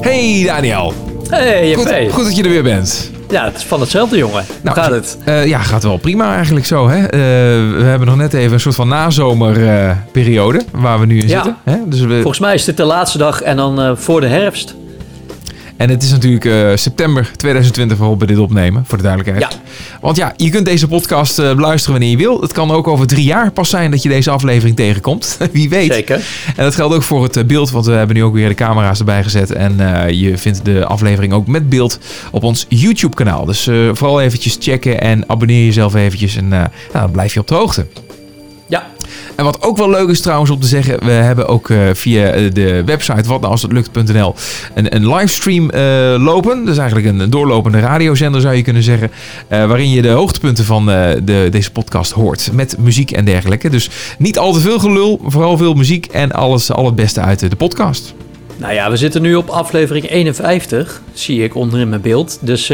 Hey Daniel. Hey, Goed, dat je er weer bent. Ja, het is van hetzelfde, jongen. Nou, gaat het? Eh, ja, gaat wel prima eigenlijk zo. Hè? Eh, we hebben nog net even een soort van nazomerperiode waar we nu in Ja. zitten. Hè? Dus we, Volgens mij is dit de laatste dag en dan voor de herfst. En het is natuurlijk eh, september 2020 waarop we dit opnemen, voor de duidelijkheid. Ja. Want ja, je kunt deze podcast eh, beluisteren wanneer je wil. Het kan ook over drie jaar pas zijn dat je deze aflevering tegenkomt. Wie weet. Zeker. En dat geldt ook voor het eh, beeld, want we hebben nu ook weer de camera's erbij gezet. En je vindt de aflevering ook met beeld op ons YouTube-kanaal. Dus vooral eventjes checken en abonneer jezelf eventjes. En nou, dan blijf je op de hoogte. En wat ook wel leuk is trouwens om te zeggen, we hebben ook eh, via eh, de website watnoualshetlukt.nl een, een livestream eh, lopen. Dus eigenlijk een, doorlopende radiozender zou je kunnen zeggen. waarin je de hoogtepunten van de, deze podcast hoort. Met muziek en dergelijke. Dus niet al te veel gelul, vooral veel muziek en alles, al het beste uit de, podcast. Nou ja, we zitten nu op aflevering 51, zie ik onder in mijn beeld. Dus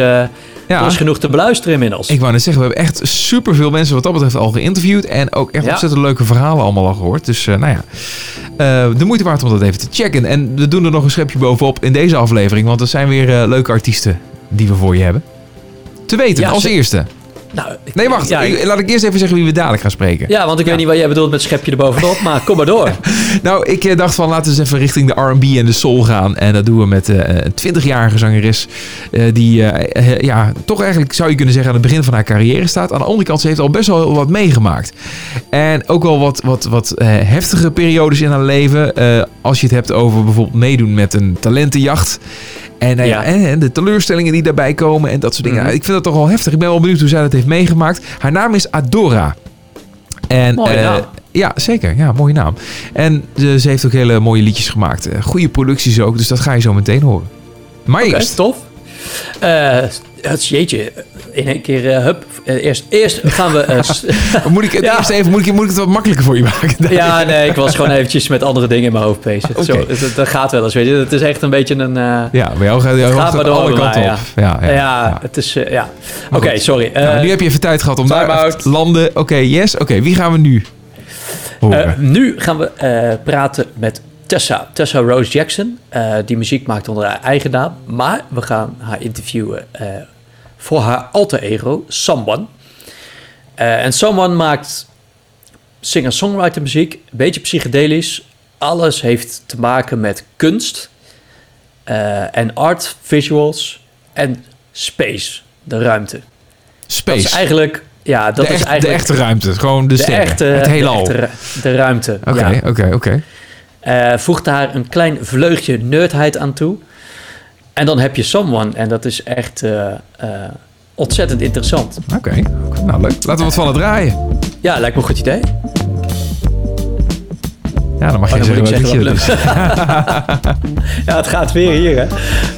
Ja. er is genoeg te beluisteren inmiddels. Ik wou net zeggen, we hebben echt superveel mensen wat dat betreft al geïnterviewd. En ook echt Ja. ontzettend leuke verhalen allemaal al gehoord. Dus eh, nou ja, eh, de moeite waard om dat even te checken. En we doen er nog een schepje bovenop in deze aflevering. Want er zijn weer eh, leuke artiesten die we voor je hebben. Te weten, Ja, als eerste. Nou, ik- Nee, wacht. Ja, Ik- Laat ik eerst even zeggen wie we dadelijk gaan spreken. ja want ik Ja. weet niet wat jij bedoelt met schepje erbovenop, maar kom maar door. Nou, ik eh, dacht van laten we eens even richting de R&B en de soul gaan. En dat doen we met eh, een 20-jarige zangeres. eh, die ja, toch eigenlijk zou je kunnen zeggen aan het begin van haar carrière staat. Aan de andere kant, ze heeft al best wel wat meegemaakt. En ook wel wat, wat, wat heftige periodes in haar leven. als je het hebt over bijvoorbeeld meedoen met een talentenjacht. En, nou ja, en, de teleurstellingen die daarbij komen en dat soort dingen. Mhm. Ik vind dat toch wel heftig. Ik ben wel benieuwd hoe zij dat heeft meegemaakt. Haar naam is Adora. En, eh, ja, zeker. Ja, mooie naam. En ze, ze heeft ook hele mooie liedjes gemaakt. Eh, goede producties ook, dus dat ga je zo meteen horen. Maar eerst. tof. Eh, het jeetje, in één keer, eh, hup. Eh, eerst, eerst gaan we... Moet ik het Ja. eerst even, moet ik, moet ik het wat makkelijker voor je maken? ja, nee, ik was gewoon eventjes met andere dingen in mijn hoofd bezig. Zo, dat, dat gaat wel eens, weet je. Het is echt een beetje een... Ja, bij jou gaat, jou gaat maar alle kanten mij, op. Ja, ja, ja, ja. het is... ja. Oké, sorry. Nou, nu heb je even tijd gehad om daar out. te landen. Oké, yes. Oké, wie gaan we nu horen? nu gaan we praten met Tessa. Tessa Rose Jackson. eh, die muziek maakt onder haar eigen naam. Maar we gaan haar interviewen eh, voor haar alter ego, Someone. Eh, en Someone maakt singer-songwriter muziek. Een beetje psychedelisch. Alles heeft te maken met kunst. en art, visuals en space, de ruimte. Space. Dat is eigenlijk... Ja, dat de, is echt- eigenlijk... de echte ruimte. Gewoon de, de sterren. echte, het de heelal. echte ru- de ruimte. Oké, oké, oké. Eh, voeg daar een klein vleugje nerdheid aan toe. En dan heb je Someone. En dat is echt eh, eh, ontzettend interessant. Oké, nou leuk. Laten we wat van het draaien. Ja, lijkt me een goed idee. Ja, dan mag je Oh, dan zeggen zeggen is. Ja, het gaat weer hier, hè.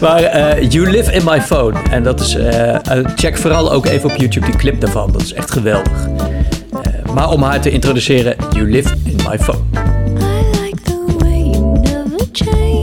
Maar You Live in My Phone. En dat is... check vooral ook even op YouTube die clip daarvan. Dat is echt geweldig. Maar om haar te introduceren... You Live in My Phone. Change,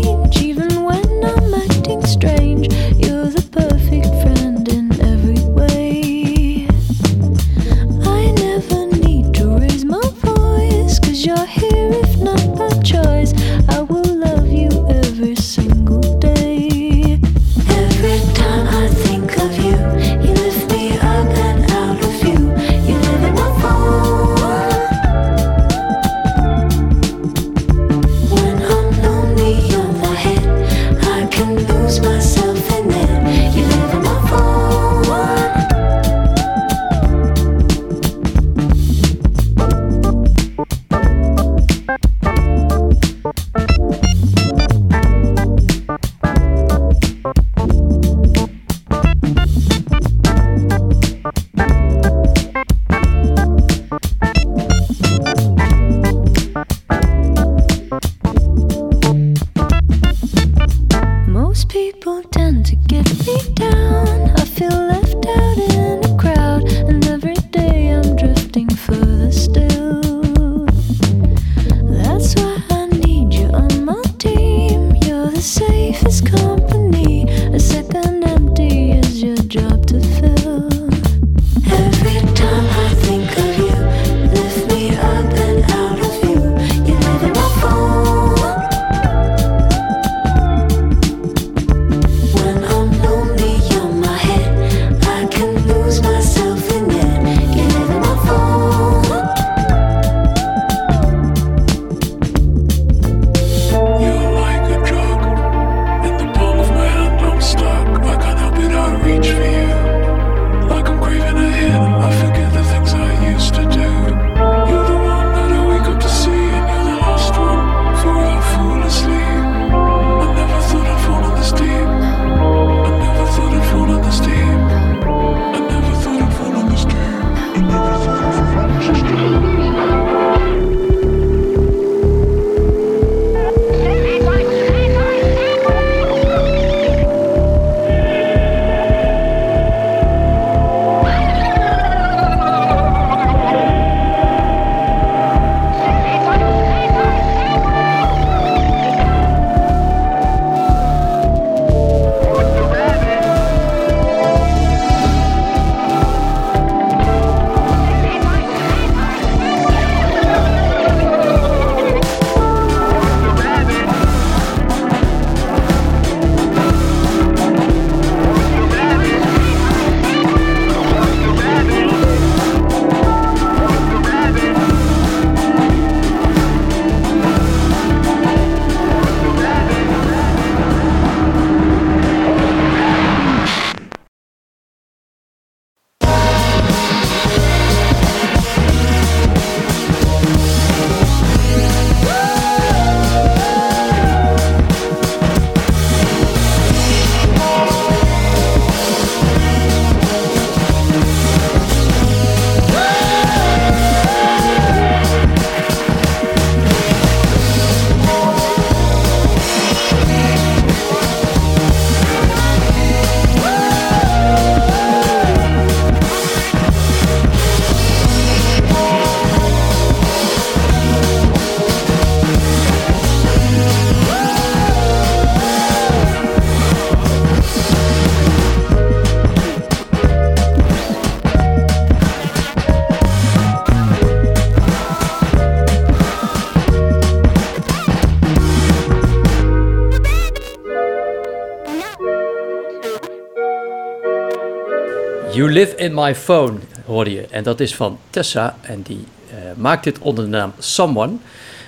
You Live in My Phone hoorde je. En dat is van Tessa. En die eh, maakt dit onder de naam Someone.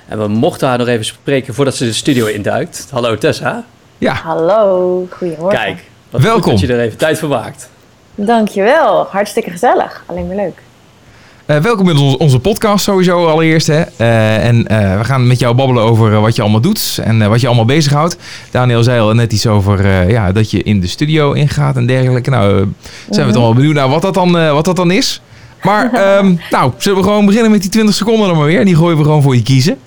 En we mochten haar nog even spreken voordat ze de studio induikt. Hallo Tessa. Ja, Hallo, goedemorgen. Kijk, wat Welkom. goed dat je er even tijd voor maakt. Dankjewel, hartstikke gezellig. Alleen maar leuk. Eh, welkom in onze, onze podcast sowieso allereerst. Hè. Eh, en eh, we gaan met jou babbelen over wat je allemaal doet en eh, wat je allemaal bezighoudt. Daniel zei al net iets over eh, ja, dat je in de studio ingaat en dergelijke. Nou, zijn we toch wel benieuwd naar wat dat dan, eh, wat dat dan is. Maar ehm, nou, zullen we gewoon beginnen met die 20 seconden dan maar weer. Die gooien we gewoon voor je kiezen.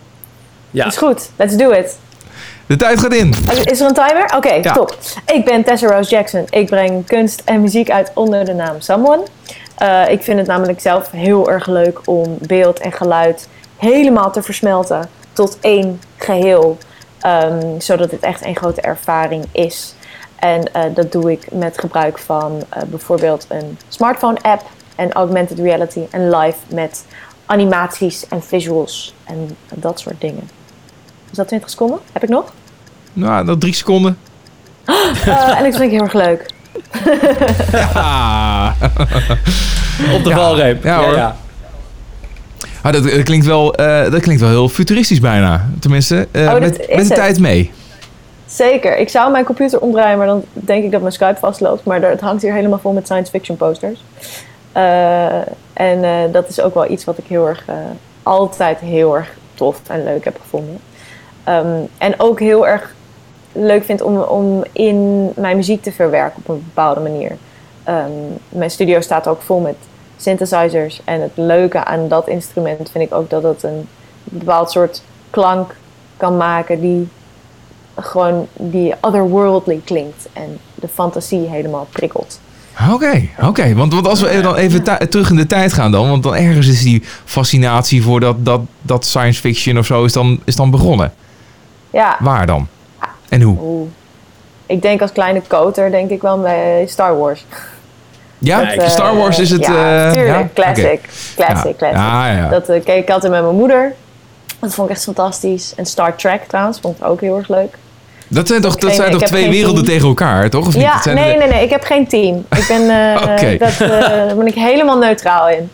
Ja, Is goed, let's do it. De tijd gaat in. Is er een timer? Oké, Ja. top. Ik ben Tessa Rose Jackson. Ik breng kunst en muziek uit onder de naam Someone. Eh, ik vind het namelijk zelf heel erg leuk om beeld en geluid helemaal te versmelten tot één geheel. ehm, zodat het echt één grote ervaring is. En eh, dat doe ik met gebruik van eh, bijvoorbeeld een smartphone app en augmented reality en live met animaties en visuals en dat soort dingen. Is dat 20 seconden? Heb ik nog? Nou, nog drie seconden. Eh, en ik vind het heel erg leuk. Op de Ja. valreep. Ja, hoor. Ah, dat, dat klinkt wel, eh, dat klinkt wel heel futuristisch bijna. Tenminste, eh, Oh, met, met de het. tijd mee. Zeker. Ik zou mijn computer omdraaien, maar dan denk ik dat mijn Skype vastloopt. Maar er- het hangt hier helemaal vol met science fiction posters. Eh, en eh, dat is ook wel iets wat ik heel erg, eh, altijd heel erg tof en leuk heb gevonden. Ehm, en ook heel erg leuk vind om, om in mijn muziek te verwerken op een bepaalde manier. Ehm, mijn studio staat ook vol met synthesizers. En het leuke aan dat instrument vind ik ook dat het een bepaald soort klank kan maken die gewoon die otherworldly klinkt en de fantasie helemaal prikkelt. Oké, oké. Want, want als we dan even terug in de tijd gaan dan, want dan ergens is die fascinatie voor dat, dat, dat science fiction of zo is dan, is dan begonnen. Ja, Waar dan? En hoe? oeh. ik denk als kleine koter denk ik wel bij Star Wars. Ja, Dat, eh, Star Wars is het... Ja, eh, tuurlijk. ja? Classic. Classic, Ja. classic. Ja, ja. Dat eh, keek ik altijd met mijn moeder. Dat vond ik echt fantastisch. En Star Trek trouwens, vond ik ook heel erg leuk. Dat zijn toch, dat Geen- zijn toch twee werelden team. tegen elkaar, toch? Of niet? Ja, Dat zijn nee, nee, nee. Ik heb geen team. Ik ben, eh, Oké. dat, eh, daar ben ik helemaal neutraal in.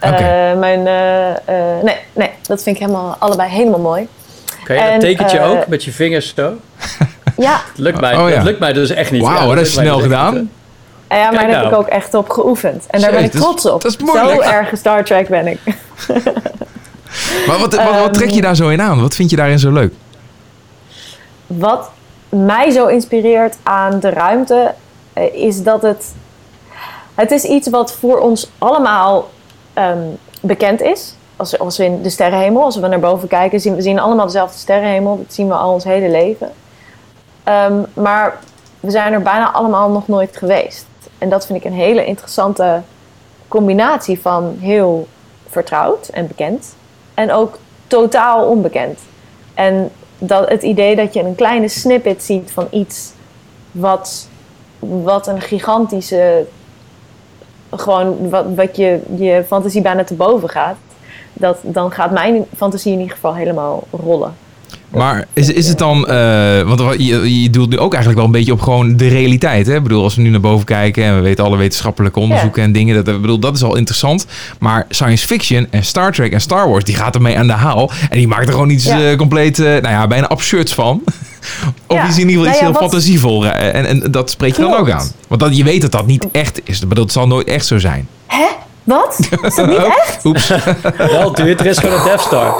Eh, Oké. mijn, eh, eh, nee, nee, dat vind ik helemaal, allebei helemaal mooi. Dat En, tekent je eh, ook met je vingers zo. Ja, Dat lukt mij, Oh, ja. dat lukt mij dus echt niet. Wauw, Ja, dat is snel dus gedaan. niet, ja maar daar heb nou. ik ook echt op geoefend. En daar ben ik trots op. dat is moeilijk. Zo erg Star Trek ben ik. Maar wat, wat, wat Ehm, trek je daar zo in aan? Wat vind je daarin zo leuk? Wat mij zo inspireert aan de ruimte eh, is dat het. Het is iets wat voor ons allemaal ehm, bekend is. Als, als we in de sterrenhemel, als we naar boven kijken, zien we zien allemaal dezelfde sterrenhemel. Dat zien we al ons hele leven. Ehm, maar we zijn er bijna allemaal nog nooit geweest. En dat vind ik een hele interessante combinatie van heel vertrouwd en bekend. En ook totaal onbekend. En dat het idee dat je een kleine snippet ziet van iets wat, wat een gigantische. gewoon wat, wat je, je fantasie bijna te boven gaat. Dat, dan gaat mijn fantasie in ieder geval helemaal rollen. Maar is, is het dan, eh, want je, je doelt nu ook eigenlijk wel een beetje op gewoon de realiteit. Hè? Ik bedoel, als we nu naar boven kijken en we weten alle wetenschappelijke onderzoeken en dingen, dat, ik bedoel, dat is al interessant. Maar science fiction en Star Trek en Star Wars, die gaat ermee aan de haal. En die maakt er gewoon iets Ja. eh, compleet, eh, nou ja, bijna absurds van. of Ja. iets in ieder geval Nou iets ja, heel wat- fantasievol. En, en dat spreek je dan ook aan. Want dat, je weet dat dat niet echt is. Ik bedoel, Dat zal nooit echt zo zijn. Hè? Wat? Is dat niet echt? Oeps. Wel, dude, er is gewoon een Death Star.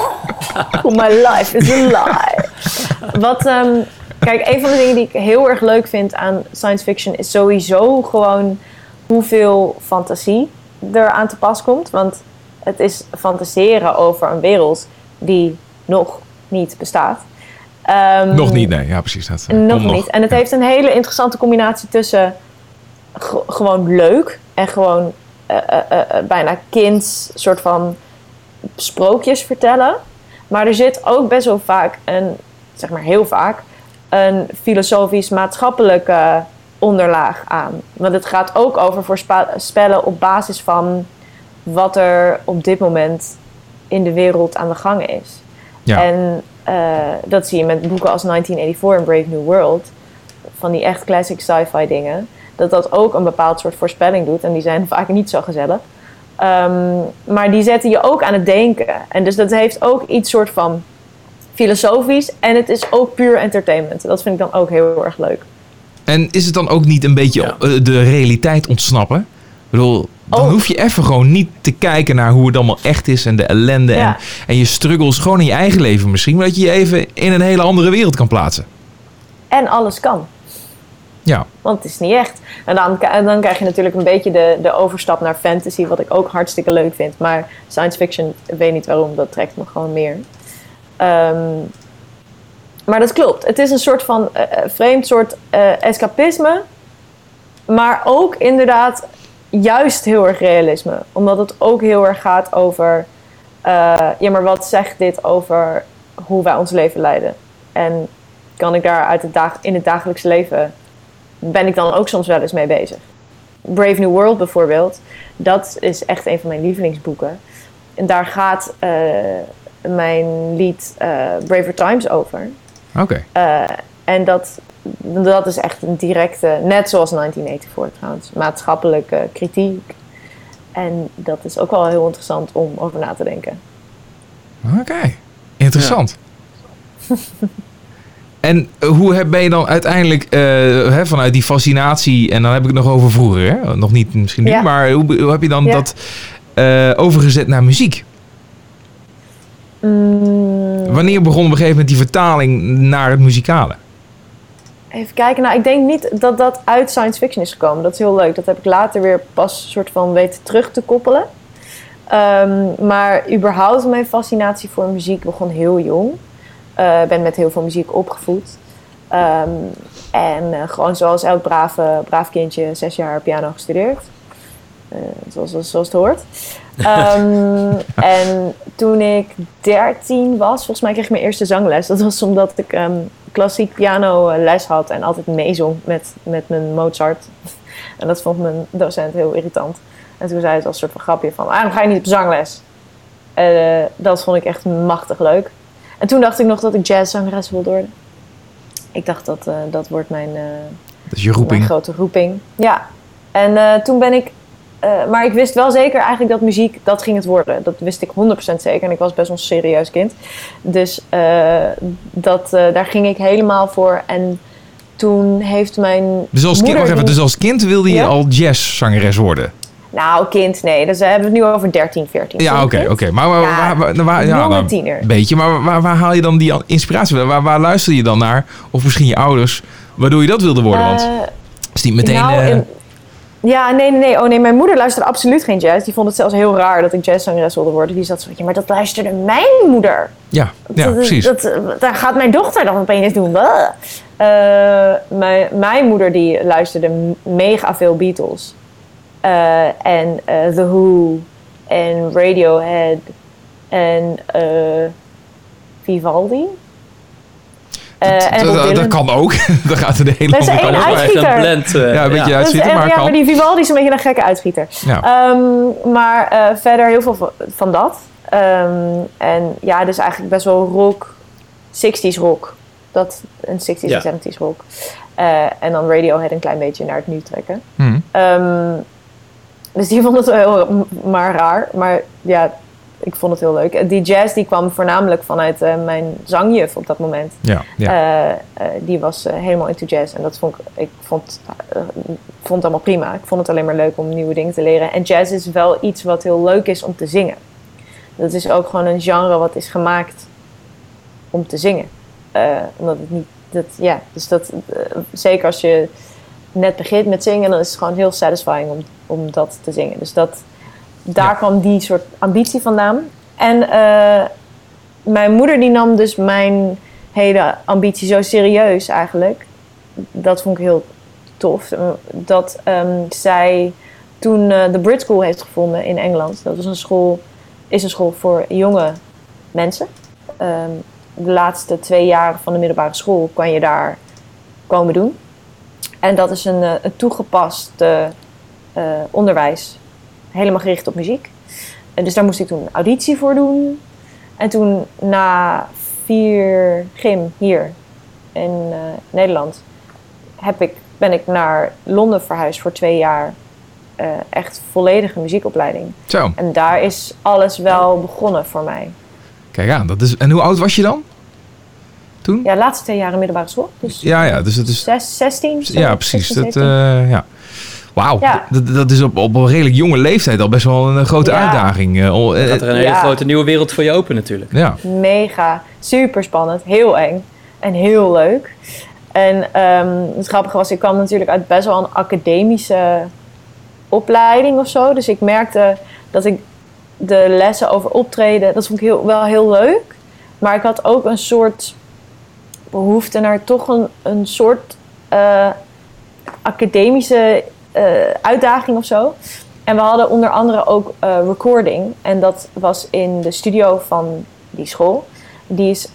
Oh, my life is a lie. Wat, ehm, kijk, een van de dingen die ik heel erg leuk vind aan science fiction is sowieso gewoon hoeveel fantasie er aan te pas komt. Want het is fantaseren over een wereld die nog niet bestaat. Ehm, Nog niet, nee. Ja, precies. Dat, nog niet. En het Ja. heeft een hele interessante combinatie tussen ge- gewoon leuk en gewoon bijna kinds soort van sprookjes vertellen. Maar er zit ook best wel vaak een, zeg maar heel vaak, een filosofisch-maatschappelijke onderlaag aan. Want het gaat ook over voorspellen op basis van wat er op dit moment in de wereld aan de gang is. Ja. En eh, dat zie je met boeken als 1984 en Brave New World. Van die echt classic sci-fi dingen. Dat dat ook een bepaald soort voorspelling doet. En die zijn vaak niet zo gezellig. Ehm, maar die zetten je ook aan het denken. En dus dat heeft ook iets soort van filosofisch. En het is ook puur entertainment. Dat vind ik dan ook heel erg leuk. En is het dan ook niet een beetje Ja. eh, de realiteit ontsnappen? Ik bedoel, dan Oh. hoef je even gewoon niet te kijken naar hoe het allemaal echt is en de ellende en, en je struggles gewoon in je eigen leven misschien, maar dat je je even in een hele andere wereld kan plaatsen. En alles kan. Ja, Want het is niet echt. En dan, dan krijg je natuurlijk een beetje de, de overstap naar fantasy, wat ik ook hartstikke leuk vind. Maar science fiction, ik weet niet waarom, dat trekt me gewoon meer. Ehm, maar dat klopt. Het is een soort van eh, eh, vreemd soort eh, escapisme. Maar ook inderdaad juist heel erg realisme. Omdat het ook heel erg gaat over... ja, maar wat zegt dit over hoe wij ons leven leiden? En kan ik daar uit het in het dagelijkse leven ben ik dan ook soms wel eens mee bezig. Brave New World bijvoorbeeld, dat is echt een van mijn lievelingsboeken. En daar gaat eh, mijn lied eh, Braver Times over. oké. Eh, en dat, dat is echt een directe, net zoals 1984 trouwens, maatschappelijke kritiek. En dat is ook wel heel interessant om over na te denken. Oké, interessant. en eh, hoe heb- ben je dan uiteindelijk eh, hè, vanuit die fascinatie, en dan heb ik het nog over vroeger, hè? nog niet misschien nu, Ja. maar hoe, hoe heb je dan Ja. dat eh, overgezet naar muziek? Mm, Wanneer begon op een gegeven moment die vertaling naar het muzikale? Even kijken. Nou, ik denk niet dat dat uit science fiction is gekomen. Dat is heel leuk. Dat heb ik later weer pas soort van weten terug te koppelen. Ehm, maar überhaupt mijn fascinatie voor muziek begon heel jong. Ik ben met heel veel muziek opgevoed. Ehm, en eh, gewoon zoals elk brave, braaf kindje zes jaar piano gestudeerd. Eh, zoals, zoals, zoals het hoort. Ehm, en toen ik 13 was, volgens mij kreeg ik mijn eerste zangles. Dat was omdat ik ehm, klassiek piano les had en altijd meezong met, met mijn Mozart. En dat vond mijn docent heel irritant. En toen zei ze als soort van grapje van, waarom ga je niet op zangles? Dat vond ik echt machtig leuk. En toen dacht ik nog dat ik jazzzangeres wilde worden. Ik dacht dat dat dat wordt mijn, eh, Dat is je roeping. mijn grote roeping. Ja. En eh, toen ben ik... eh, maar ik wist wel zeker eigenlijk dat muziek, dat ging het worden. Dat wist ik 100% zeker. En ik was best wel een serieus kind. Dus eh, dat, eh, daar ging ik helemaal voor. En toen heeft mijn Dus als, kind, moeder... wacht even, die- dus als kind wilde je Ja? al jazzzangeres worden? Nou, kind, nee. Dus we hebben het nu over 13, 14. Ja, oké, oké. Maar waar, Ja, waar, waar- waar- ja, nou, tiener. Beetje, maar waar, waar haal je dan die inspiratie? Waar, waar luister je dan naar? Of misschien je ouders, waardoor je dat wilde worden? Want Eh, is niet meteen... nou, eh, in- ja, nee, nee, nee. Oh nee, mijn moeder luisterde absoluut geen jazz. Die vond het zelfs heel raar dat ik jazzzangeres wilde worden. Die zat zo, ja, maar dat luisterde mijn moeder. ja, ja, dat, precies. Dat, daar gaat mijn dochter dan opeens doen. Eh, mijn, mijn moeder die luisterde mega veel Beatles. Eh, en eh, The Who. En Radiohead. En eh, Vivaldi. Eh, en dat, kan ook. Dan gaat er de hele Dat is andere één kant op. Echt een blend. eh, Ja, een beetje echt- maar ja, kan. maar die Vivaldi is een beetje een gekke uitschieter. Ja. Ehm, maar eh, verder heel veel van, dat. Ehm, en ja, dus eigenlijk best wel rock, 60s rock. Dat, een 60s Ja. en 70s rock. Eh, en dan Radiohead een klein beetje naar het nu trekken. Hm. Ehm, dus die vond het wel heel maar raar. Maar ja, ik vond het heel leuk. Die jazz die kwam voornamelijk vanuit eh, mijn zangjuf op dat moment. Ja, ja. Eh, eh, die was eh, helemaal into jazz. En dat vond ik, ik vond, eh, vond het allemaal prima. Ik vond het alleen maar leuk om nieuwe dingen te leren. En jazz is wel iets wat heel leuk is om te zingen. Dat is ook gewoon een genre wat is gemaakt om te zingen. Eh, omdat het niet, dat, ja, dus dat, eh, zeker als je net begint met zingen, dan is het gewoon heel satisfying om, om dat te zingen. Dus dat, daar Ja. kwam die soort ambitie vandaan. En eh, mijn moeder die nam dus mijn hele ambitie zo serieus eigenlijk. Dat vond ik heel tof. Dat ehm, zij toen eh, de Brit School heeft gevonden in Engeland. Dat was een school, is een school voor jonge mensen. Ehm, de laatste twee jaren van de middelbare school kan je daar komen doen. En dat is een, eh, een toegepast eh, eh, onderwijs, helemaal gericht op muziek. En dus daar moest ik toen een auditie voor doen. En toen na vier gym hier in Nederland heb ik ben ik naar Londen verhuisd voor twee jaar. Echt volledige muziekopleiding. Zo, En daar is alles wel begonnen voor mij. kijk aan. Dat is, en hoe oud was je dan? Toen? Ja, de laatste twee jaar in middelbare school. Dus Ja, ja, dus het is... zes, 16? Ja, precies. 16, Dat, 17. eh, ja. Wauw, Ja. dat, dat is op, op een redelijk jonge leeftijd al best wel een grote Ja. uitdaging. eh, om- eh, Gaat er een hele Ja. grote nieuwe wereld voor je open natuurlijk. ja. Mega, super spannend, heel eng en heel leuk. En ehm, het grappige was, ik kwam natuurlijk uit best wel een academische opleiding of zo. Dus ik merkte dat ik de lessen over optreden, dat vond ik heel, wel heel leuk. Maar ik had ook een soort behoefte naar toch een, een soort eh, academische eh, uitdaging of zo. En we hadden onder andere ook eh, recording. En dat was in de studio van die school. Die is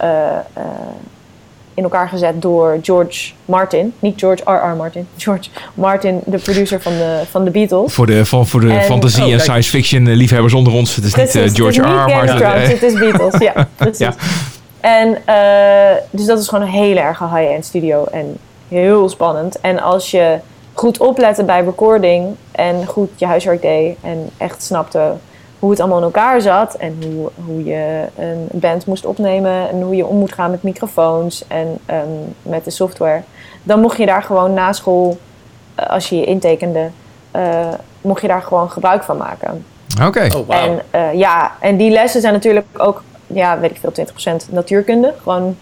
in elkaar gezet door George Martin. Niet George R.R. Martin. George Martin, de producer van de, van de Beatles. Voor de, van, voor de En- fantasie Oh, en science fiction liefhebbers onder ons. Het is niet George het is R. niet R. Game of Martin. Het is Beatles. Ja, precies. Ja. En eh, dus dat is gewoon een hele erg high-end studio en heel spannend. En als je goed oplette bij recording en goed je huiswerk deed en echt snapte hoe het allemaal in elkaar zat en hoe, hoe je een band moest opnemen en hoe je om moet gaan met microfoons en ehm, met de software, dan mocht je daar gewoon na school, eh, als je je intekende, eh, mocht je daar gewoon gebruik van maken. Oké, Oh, wauw. En eh, ja, en die lessen zijn natuurlijk ook, ja, weet ik veel, 20% natuurkunde. Gewoon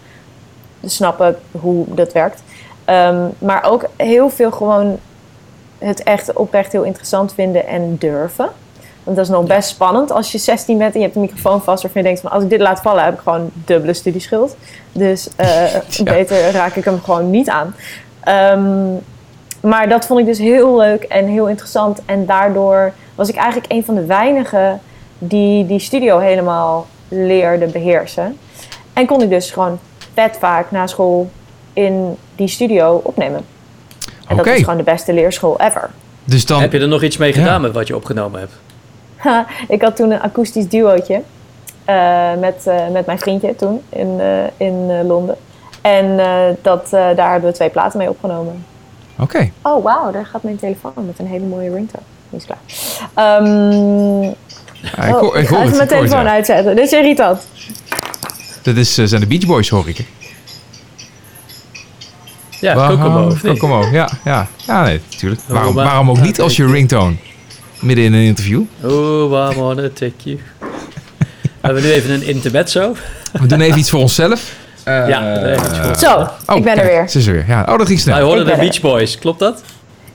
snappen hoe dat werkt. Ehm, maar ook heel veel gewoon het echt oprecht heel interessant vinden en durven. Want dat is nog best spannend als je 16 bent en je hebt een microfoon vast waarvan je denkt van als ik dit laat vallen heb ik gewoon dubbele studieschuld. Dus eh, beter raak ik hem gewoon niet aan. Ehm, maar dat vond ik dus heel leuk en heel interessant. En daardoor was ik eigenlijk een van de weinigen die die studio helemaal leerde beheersen. En kon ik dus gewoon vet vaak na school in die studio opnemen. En dat is gewoon de beste leerschool ever. dus dan... Heb je er nog iets mee Ja. gedaan met wat je opgenomen hebt? ik had toen een akoestisch duootje eh, met, eh, met mijn vriendje toen in, eh, in eh, Londen. En eh, dat, eh, daar hebben we twee platen mee opgenomen. Oké, Oh, wauw, daar gaat mijn telefoon met een hele mooie ringtone. Die is klaar. Ehm, Ja, ik, hoor, ik ga hoor even het. mijn telefoon ja. uitzetten. Dit is irritant. Dat is, eh, zijn de Beach Boys, hoor ik. Ja, Waarom- Kokomo. of? Kokomo, ja. Ja, ja nee, natuurlijk. Oh, Waarom, waarom ook niet als je ringtone midden in een interview? Oh, I wanna take you. Hebben we nu even een intermezzo? We doen even iets voor onszelf. Eh, Ja, nee, dat is goed. Zo, oh, ik ben er weer. Ze is er weer. Ja. Oh, dat ging snel. Wij hoorden Ik de. Beach Boys, klopt dat?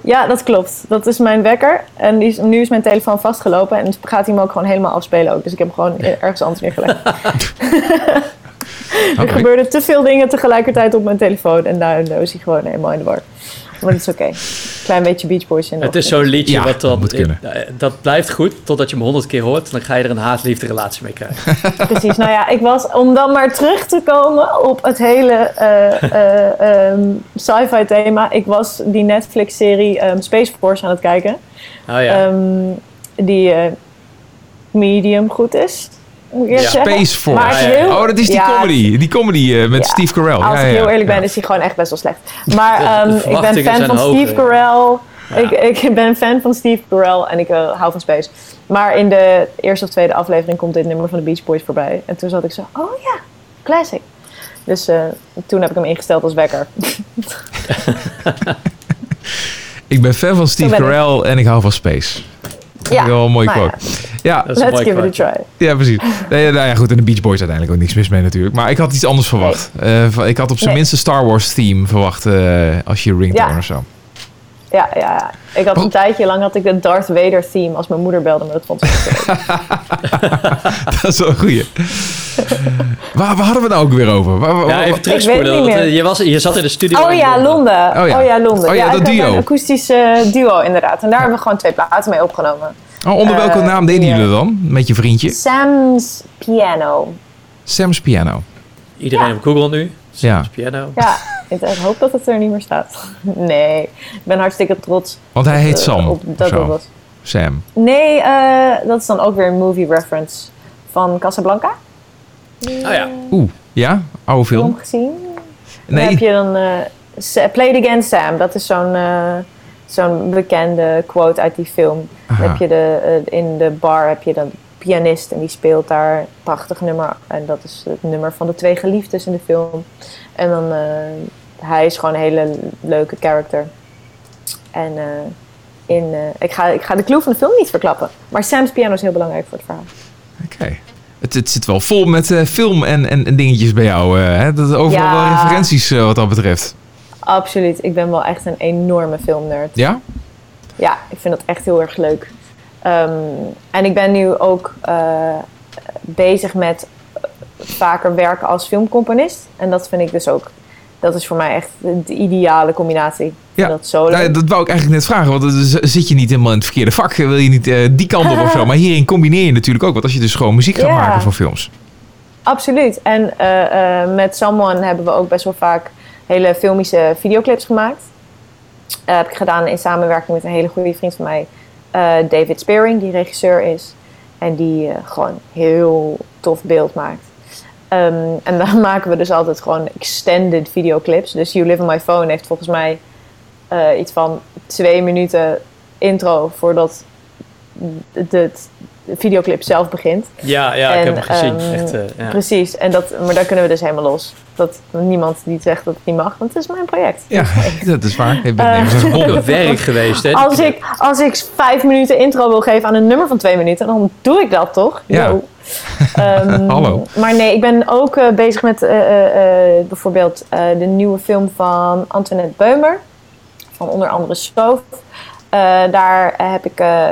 Ja, dat klopt. Dat is mijn wekker. En die is, nu is mijn telefoon vastgelopen. En gaat hij hem ook gewoon helemaal afspelen ook. Dus ik heb hem gewoon ergens anders neergelegd. Er gebeurden te veel dingen tegelijkertijd op mijn telefoon. En daardoor is hij gewoon helemaal in de war. Maar dat is oké. Klein beetje Beach Boys in de Het is zo'n liedje Ja, wat dan, moet kunnen. eh, dat blijft goed totdat je hem honderd keer hoort. Dan ga je er een haat-liefde relatie mee krijgen. Precies. Nou ja, ik was, om dan maar terug te komen op het hele eh, eh, ehm, sci-fi thema. Ik was die Netflix-serie ehm, Space Force aan het kijken. Oh ja. Ehm, die eh, medium goed is. Ja. Space Force. Maar heel- Oh, dat is die ja, comedy. Die comedy eh, met Ja. Steve Carell. Als ja, ik ja, heel eerlijk ja. ben, is hij gewoon echt best wel slecht. Maar ehm, ik ben fan van hoog, Steve? Carell. Ja. Ik, ik ben fan van Steve Carell en ik eh, hou van Space. Maar in de eerste of tweede aflevering komt dit nummer van de Beach Boys voorbij. En toen zat ik zo, oh ja, classic. Dus eh, toen heb ik hem ingesteld als wekker. Ik ben fan van Steve. Carell en ik hou van Space. Ja, Wel een mooie nou quote. Ja, Dat is een Let's mooi give it a try. ja, precies. Nee, nou ja, goed. En de Beach Boys uiteindelijk ook niks mis mee natuurlijk. Maar ik had iets anders verwacht. Eh, ik had op zijn Nee. minst een Star Wars theme verwacht eh, als je ringtone Ja. of zo. Ja, ja, ja. Ik had Oh. een tijdje lang had ik de Darth Vader theme als mijn moeder belde, maar dat vond leuk. Dat is wel een goeie. waar, waar hadden we het nou ook weer over? Waar, waar- Ja, even terugspoelen. eh, je, was, je zat in de studio. Oh ja, Londen. Oh Oh ja. ja, Londen. Oh ja, dat duo. een akoestisch eh, duo inderdaad. En daar hebben we gewoon twee platen mee opgenomen. Oh, onder welke Eh, naam deden jullie dan? Met je vriendje? Sam's Piano. Sam's Piano. Iedereen op Google nu. Ja. Piano. Ja, ik ik hoop dat het er niet meer staat. Nee, ik ben hartstikke trots. Want hij heet Sam. op dat zo. dat was. Sam. Nee, eh, dat is dan ook weer een movie reference van Casablanca. Oh ja. Oeh, ja? Oude Film film? gezien? Dan heb je dan... eh, Play it again, Sam. Dat is zo'n eh, zo'n bekende quote uit die film. Dan heb je de, eh, in de bar heb je dan de pianist en die speelt daar een prachtig nummer. En dat is het nummer van de twee geliefdes in de film. En dan, eh, hij is gewoon een hele leuke character. En eh, in, eh, ik, ga, ik ga de clue van de film niet verklappen. Maar Sam's piano is heel belangrijk voor het verhaal. Oké. Het, het zit wel vol met eh, film en, en, en dingetjes bij jou. eh, hè? Dat overal Ja. wel referenties eh, wat dat betreft. Absoluut. Ik ben wel echt een enorme filmnerd. Ja? Ja, ik vind dat echt heel erg leuk. Ehm, en ik ben nu ook bezig met vaker werken als filmcomponist. En dat vind ik dus ook. Dat is voor mij echt de, de ideale combinatie. Ja. Dat zo leuk. Nou, dat wou ik eigenlijk net vragen, want dan zit je niet helemaal in het verkeerde vak. Wil je niet eh, die kant op of zo. Maar hierin combineer je natuurlijk ook. Want als je dus gewoon muziek gaat Ja. maken voor films. Absoluut. En eh, eh, met Someone hebben we ook best wel vaak hele filmische videoclips gemaakt. Eh, heb ik gedaan in samenwerking met een hele goede vriend van mij, eh, David Spearing, die regisseur is. En die eh, gewoon heel tof beeld maakt. Ehm, en dan maken we dus altijd gewoon extended videoclips. Dus You Live on My Phone heeft volgens mij eh, iets van twee minuten intro voordat de videoclip zelf begint. Ja, ja En, ik heb hem gezien. ehm, Echt, eh, ja. Precies, en dat, maar daar kunnen we dus helemaal los. Dat niemand die zegt dat het niet mag, want het is mijn project. Ja, dat is waar. Nergens aan gebonden. werk geweest, hè? Als ik, als ik vijf minuten intro wil geven aan een nummer van twee minuten, dan doe ik dat toch? Ja. Yo. Ehm, Hallo. Maar nee, ik ben ook eh, bezig met eh, eh, eh, bijvoorbeeld eh, de nieuwe film van Antoinette Beumer. Van onder andere Stoof. Eh, daar heb ik eh,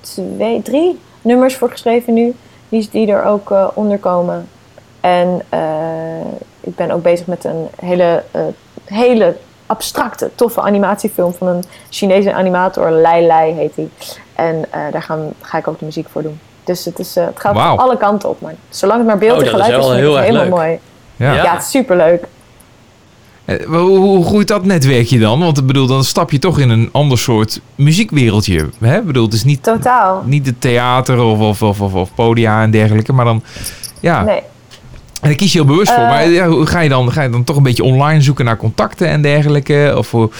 twee, drie nummers voor geschreven nu. Die, die er ook eh, onder komen. En eh, ik ben ook bezig met een hele, eh, hele abstracte, toffe animatiefilm van een Chinese animator. Lai Lai heet hij. En eh, daar gaan, ga ik ook de muziek voor doen. Dus het, is, eh, het gaat alle kanten op. Maar zolang het maar beeld Oh, en is geluid is, wel vind ik heel het leuk. mooi. Ja. Ja. Ja, het is superleuk. Eh, Hoe, hoe groeit dat netwerkje dan? Want ik bedoel, dan stap je toch in een ander soort muziekwereldje. Hè? Ik bedoel, het is niet, Totaal. niet het theater of, of, of, of, of podia en dergelijke. Maar dan, ja, Nee. en daar kies je heel bewust voor. Eh. Maar ja, hoe ga je, dan, ga je dan toch een beetje online zoeken naar contacten en dergelijke? Of hoe,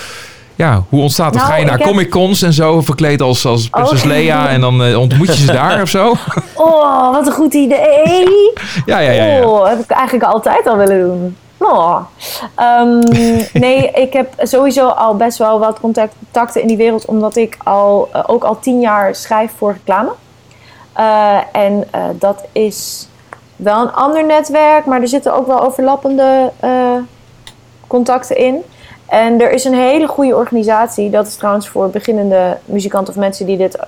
ja, hoe ontstaat het? Nou, ga je naar heb- Comic Cons en zo, verkleed als, als prinses Oh. Leia en dan eh, ontmoet je ze daar of zo? Oh, wat een goed idee. Ja, ja, ja. ja. Oh, heb ik eigenlijk altijd al willen doen. Oh. Ehm, nee, ik heb sowieso al best wel wat contact- contacten in die wereld, omdat ik al, eh, ook al tien jaar schrijf voor reclame. Eh, en eh, dat is wel een ander netwerk, maar er zitten ook wel overlappende contacten in. En er is een hele goede organisatie, dat is trouwens voor beginnende muzikanten of mensen die dit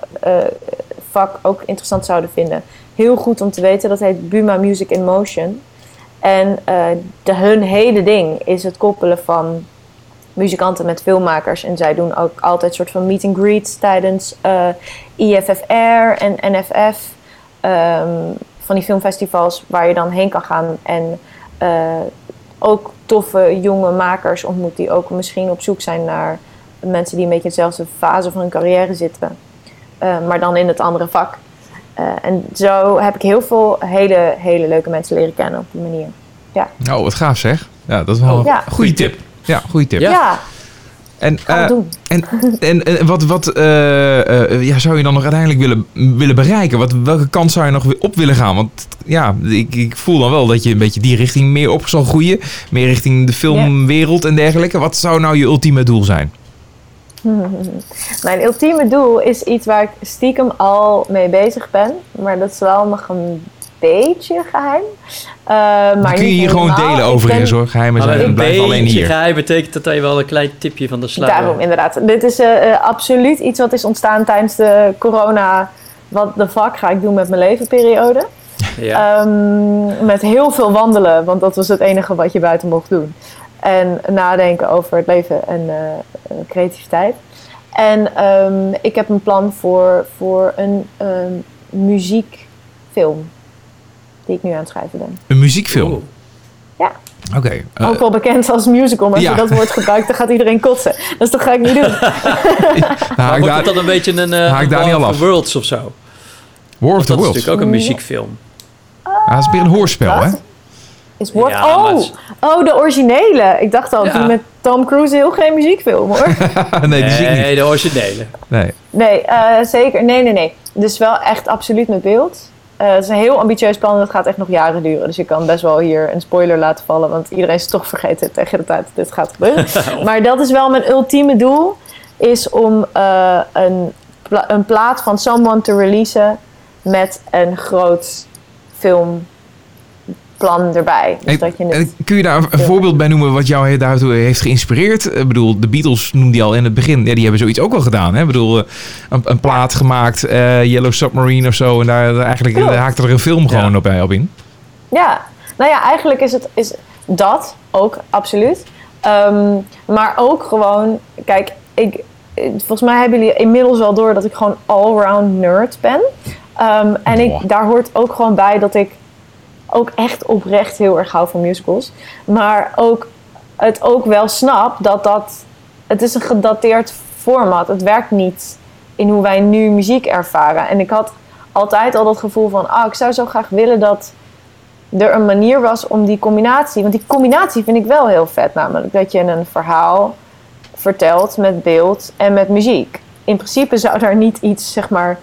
vak ook interessant zouden vinden. Heel goed om te weten, dat heet Buma Music in Motion. En eh, de, hun hele ding is het koppelen van muzikanten met filmmakers. En zij doen ook altijd soort van meet and greets tijdens eh, IFFR en NFF. ehm, van die filmfestivals waar je dan heen kan gaan. En eh, ook toffe jonge makers ontmoet die ook misschien op zoek zijn naar mensen die een beetje in dezelfde fase van hun carrière zitten. Maar dan in het andere vak. Eh, en zo heb ik heel veel hele, hele leuke mensen leren kennen op die manier. Oh, wat gaaf zeg. Ja, dat is wel Oh, Ja. een goede tip. Ja, goede tip. Ja. Ja, En, eh, doen. En, en, en wat, wat eh, eh, ja, zou je dan nog uiteindelijk willen, willen bereiken? Wat, welke kant zou je nog weer op willen gaan? Want ja, ik, ik voel dan wel dat je een beetje die richting meer op zal groeien. Meer richting de filmwereld en dergelijke. Wat zou nou je ultieme doel zijn? Mijn ultieme doel is iets waar ik stiekem al mee bezig ben. Maar dat is wel nog een beetje geheim. Eh, maar kun je hier gewoon delen overigens ben- hoor. Geheimen Maar zijn alleen hier. geheim betekent dat je wel een klein tipje van de sluier... Daarom, inderdaad. Dit is eh, eh, absoluut iets wat is ontstaan tijdens de corona. Wat de fuck ga ik doen met mijn levenperiode? Ja. Ehm, met heel veel wandelen, want dat was het enige wat je buiten mocht doen. En nadenken over het leven en eh, eh, creativiteit. En ehm, ik heb een plan voor, voor een ehm, muziekfilm. Die ik nu aan het schrijven ben. Een muziekfilm. Ja. Oké. eh, Ook wel bekend als musical, maar als ja. je dat woord gebruikt, dan gaat iedereen kotsen. Dus dat ga ik niet doen. Maar ik wordt daar- het dan een beetje een uh, haak ik daar War niet al of the Worlds of zo? War of the dat is Worlds. natuurlijk ook een muziekfilm. Ah, dat is meer een hoorspel, hè? Is War... Ja, maar oh, is- oh, de originele. Ik dacht al, Ja. die met Tom Cruise heel geen muziekfilm hoor. nee, die zie ik niet. Nee, de originele. Nee. nee, eh, zeker. Nee, nee, nee. Dus wel echt absoluut met beeld. Eh, het is een heel ambitieus plan en het gaat echt nog jaren duren. Dus je kan best wel hier een spoiler laten vallen. Want iedereen is toch vergeten tegen de tijd dat dit gaat gebeuren. maar dat is wel mijn ultieme doel. Is om eh, een, pla- een plaat van Someone te releasen. Met een groot filmplan erbij. Dus dat je het... kun je daar een, voorbeeld bij noemen wat jou daartoe heeft geïnspireerd? Ik bedoel, de Beatles noemde je al in het begin. Ja, die hebben zoiets ook wel gedaan. Hè? Ik bedoel, eh, een, een plaat gemaakt, eh, Yellow Submarine of zo. En daar, daar eigenlijk daar haakte er een film gewoon Ja. op, bij- op in. Ja, nou ja, eigenlijk is het is dat ook, absoluut. Ehm, maar ook gewoon, kijk, ik, eh, volgens mij hebben jullie inmiddels wel door dat ik gewoon allround nerd ben. Ehm, en ik, daar hoort ook gewoon bij dat ik ook echt oprecht heel erg hou van musicals. Maar ook het ook wel snap dat dat... Het is een gedateerd format. Het werkt niet in hoe wij nu muziek ervaren. En ik had altijd al dat gevoel van... Ah, ik zou zo graag willen dat er een manier was om die combinatie... Want die combinatie vind ik wel heel vet namelijk. Dat je een verhaal vertelt met beeld en met muziek. In principe zou daar niet iets, zeg maar,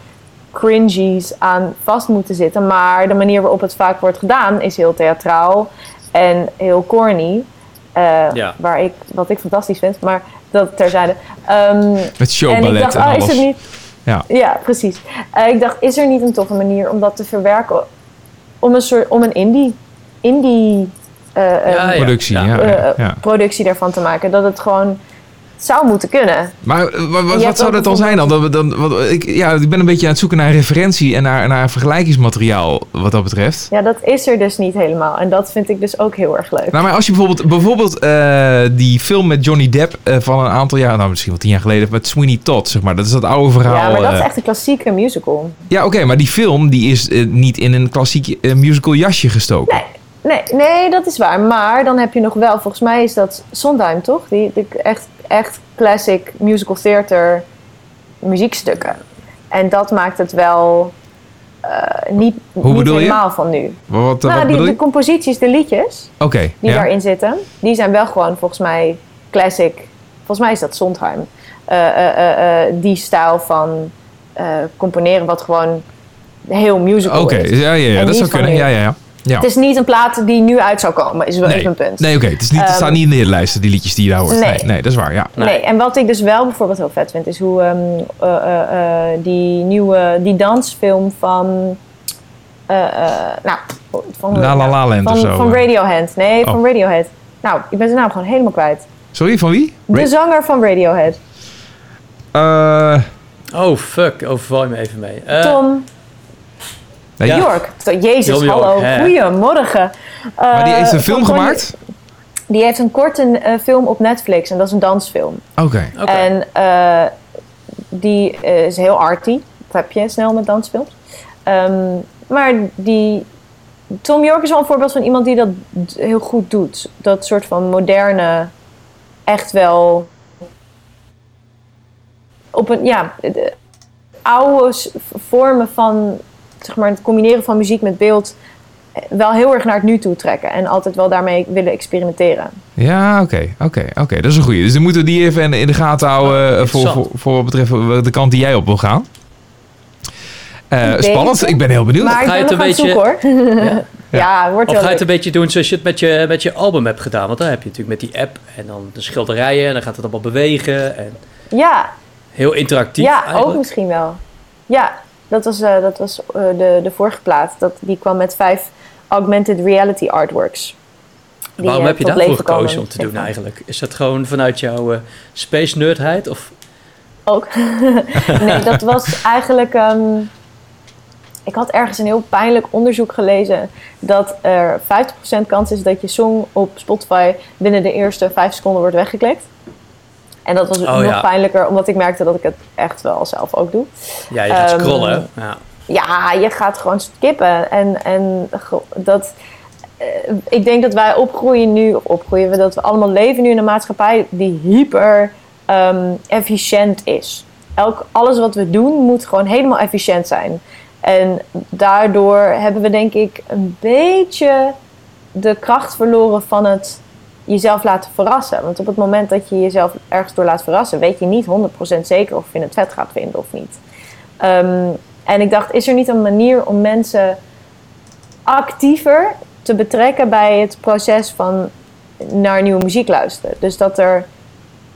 cringies aan vast moeten zitten. Maar de manier waarop het vaak wordt gedaan is heel theatraal en heel corny. Eh, Ja. waar ik, wat ik fantastisch vind, maar dat terzijde. Ehm Met en ik showballet dacht, en, ah, is alles. het niet... Ja. Ja, precies. Eh, ik dacht, is er niet een toffe manier om dat te verwerken? Om een soort, om een indie, indie eh, eh, Ja, ja. Productie, ja. Ja. ja, ja. productie daarvan te maken. Dat het gewoon zou moeten kunnen. Maar eh, wat, hebt zou dat dan zijn dan? Dan wat, ik, ja, ik ben een beetje aan het zoeken naar referentie en naar, naar vergelijkingsmateriaal wat dat betreft. Ja, dat is er dus niet helemaal. En dat vind ik dus ook heel erg leuk. Nou, maar als je bijvoorbeeld, bijvoorbeeld eh, die film met Johnny Depp eh, van een aantal jaar, nou misschien wel tien jaar geleden, met Sweeney Todd, zeg maar. Dat is dat oude verhaal. ja, maar dat is echt een klassieke musical. Ja, oké, maar die film die is niet in een klassiek musical jasje gestoken. Nee, nee, nee, dat is waar. Maar dan heb je nog wel, volgens mij is dat Sondheim, toch? Die, die echt, echt classic musical theater muziekstukken. En dat maakt het wel eh, niet, Hoe niet bedoel je? helemaal van nu. Wat, wat, nou, wat die, de composities, de liedjes Oké, die ja. daarin zitten, die zijn wel gewoon volgens mij classic. Volgens mij is dat Sondheim. Eh, eh, die stijl van componeren, wat gewoon heel musical Oké, is. ja, ja, ja En dat zou kunnen. Ja, ja, ja. Ja. Het is niet een plaat die nu uit zou komen, is wel nee, even een punt. nee oké. Het, is niet, het Ehm, staat niet in de hitlijsten, die liedjes die je daar hoort. Nee. nee. nee, dat is waar, ja. Nee. Nee. en wat ik dus wel bijvoorbeeld heel vet vind, is hoe ehm, eh, eh, eh, die nieuwe, die dansfilm van, eh, eh, nou, van, La La La Land van, of zo. van Radiohead. Nee, Oh. van Radiohead. Nou, ik ben zijn naam gewoon helemaal kwijt. Sorry, van wie? De Ra- zanger van Radiohead. Eh, Oh, fuck. Overval je me even mee. Eh, Tom nee, Ja. York. Jezus, York, hallo. Goedemorgen. Maar die heeft een Eh, film gemaakt? Die heeft een korte eh, film op Netflix en dat is een dansfilm. Oké. Oké. En eh, die eh, is heel arty. Dat heb je snel met dansfilms. Ehm, maar die... Tom York is wel een voorbeeld van iemand die dat heel goed doet. Dat soort van moderne, echt wel... Op een, ja, de oude vormen van, zeg maar, het combineren van muziek met beeld... eh, wel heel erg naar het nu toe trekken. En altijd wel daarmee willen experimenteren. Ja, oké, oké, oké. Dat is een goeie. Dus dan moeten we die even in, de gaten houden eh, voor, voor, voor wat betreft eh, de kant die jij op wil gaan. Eh, spannend. Ik ben heel benieuwd. Maar ik Ga je het een het zoeken hoor. Ja. ja, wordt Of wel ga je het een beetje doen zoals je het met je, met je album hebt gedaan? Want dan heb je natuurlijk met die app en dan de schilderijen en dan gaat het allemaal bewegen. En Ja, heel interactief ja eigenlijk. ook misschien wel. Ja, dat was, eh, dat was eh, de, de vorige plaat. Dat, die kwam met vijf augmented reality artworks. Die, Waarom eh, heb je daarvoor gekozen om te doen eigenlijk? Is dat gewoon vanuit jouw space nerdheid? Of Ook. nee, dat was eigenlijk... ehm, ik had ergens een heel pijnlijk onderzoek gelezen... dat er 50% kans is dat je song op Spotify... binnen de eerste vijf seconden wordt weggeklikt. En dat was Oh, nog ja. pijnlijker, omdat ik merkte dat ik het echt wel zelf ook doe. ja, je gaat Ehm, scrollen. Ja. Ja, je gaat gewoon skippen. En, en dat, eh, ik denk dat wij opgroeien nu, of opgroeien we, dat we allemaal leven nu in een maatschappij die hyper ehm, efficiënt is. Elk, alles wat we doen moet gewoon helemaal efficiënt zijn. En daardoor hebben we denk ik een beetje de kracht verloren van het jezelf laten verrassen. Want op het moment dat je jezelf ergens door laat verrassen, weet je niet 100% zeker of je het vet gaat vinden of niet. Ehm, en ik dacht, is er niet een manier om mensen actiever te betrekken bij het proces van naar nieuwe muziek luisteren? Dus dat er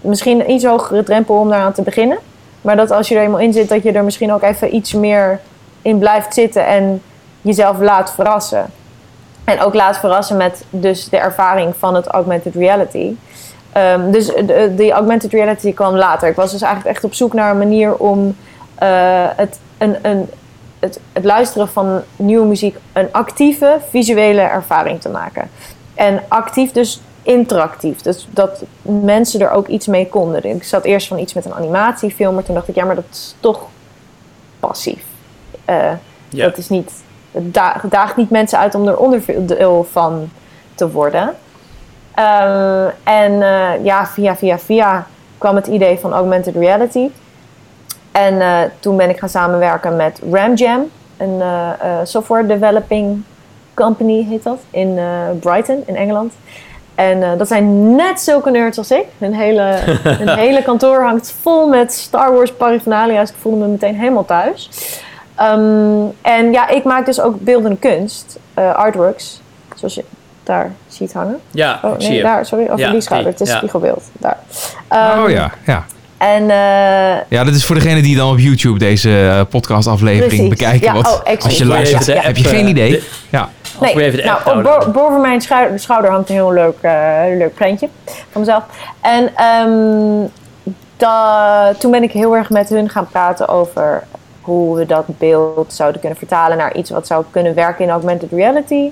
misschien een iets hogere drempel om daaraan te beginnen. Maar dat als je er eenmaal in zit, dat je er misschien ook even iets meer in blijft zitten en jezelf laat verrassen. En ook laat verrassen met dus de ervaring van het augmented reality. Ehm, dus de, die augmented reality kwam later. Ik was dus eigenlijk echt op zoek naar een manier om eh, het, een, een, het, het luisteren van nieuwe muziek een actieve visuele ervaring te maken. En actief dus interactief. Dus dat mensen er ook iets mee konden. Ik zat eerst van iets met een animatiefilm, maar toen dacht ik, ja, maar dat is toch passief. Eh, Ja. Dat is niet, het da- het daagt niet mensen uit om er onderdeel van te worden. Ehm, en eh, ja, via, via, via kwam het idee van augmented reality. En eh, toen ben ik gaan samenwerken met RamJam, een eh, eh, software developing company heet dat, in eh, Brighton in Engeland. En eh, dat zijn net zulke nerds als ik. Hun hele, hun hele kantoor hangt vol met Star Wars paraphernalia. Dus ik voelde me meteen helemaal thuis. Ehm, en ja, ik maak dus ook beeldende kunst, eh, artworks, zoals je daar ziet hangen. Ja, Oh ik zie nee, je. daar, sorry, over Ja, die schouder. Het is ja. spiegelbeeld, daar. Ehm, oh ja, ja. En eh, Ja, dat is voor degene die dan op YouTube deze eh, podcastaflevering bekijken. Ja, wat, oh, als je luistert, heb je geen idee. de- Ja. We even de nou, app bo- boven mijn schou- schouder hangt een heel leuk, eh, leuk prentje van mezelf. En ehm, da- toen ben ik heel erg met hun gaan praten over hoe we dat beeld zouden kunnen vertalen naar iets wat zou kunnen werken in augmented reality.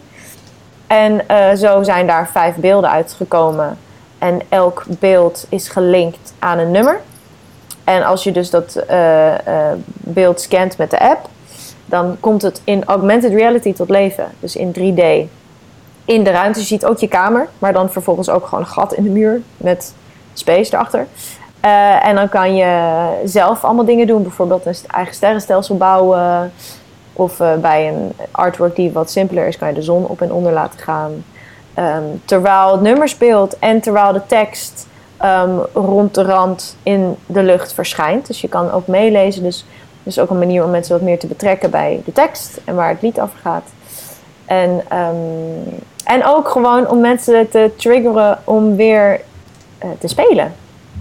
En eh, zo zijn daar vijf beelden uitgekomen. En elk beeld is gelinkt aan een nummer. En als je dus dat eh, eh, beeld scant met de app, dan komt het in augmented reality tot leven. Dus in 3D. In de ruimte. Je ziet ook je kamer, maar dan vervolgens ook gewoon een gat in de muur met space erachter. Eh, en dan kan je zelf allemaal dingen doen. Bijvoorbeeld een eigen sterrenstelsel bouwen. Of eh, bij een artwork die wat simpeler is, kan je de zon op en onder laten gaan. Ehm, terwijl het nummer speelt en terwijl de tekst ehm, rond de rand in de lucht verschijnt. Dus je kan ook meelezen. Dus, dus ook een manier om mensen wat meer te betrekken bij de tekst en waar het lied over gaat. En, ehm, en ook gewoon om mensen te triggeren om weer eh, te spelen.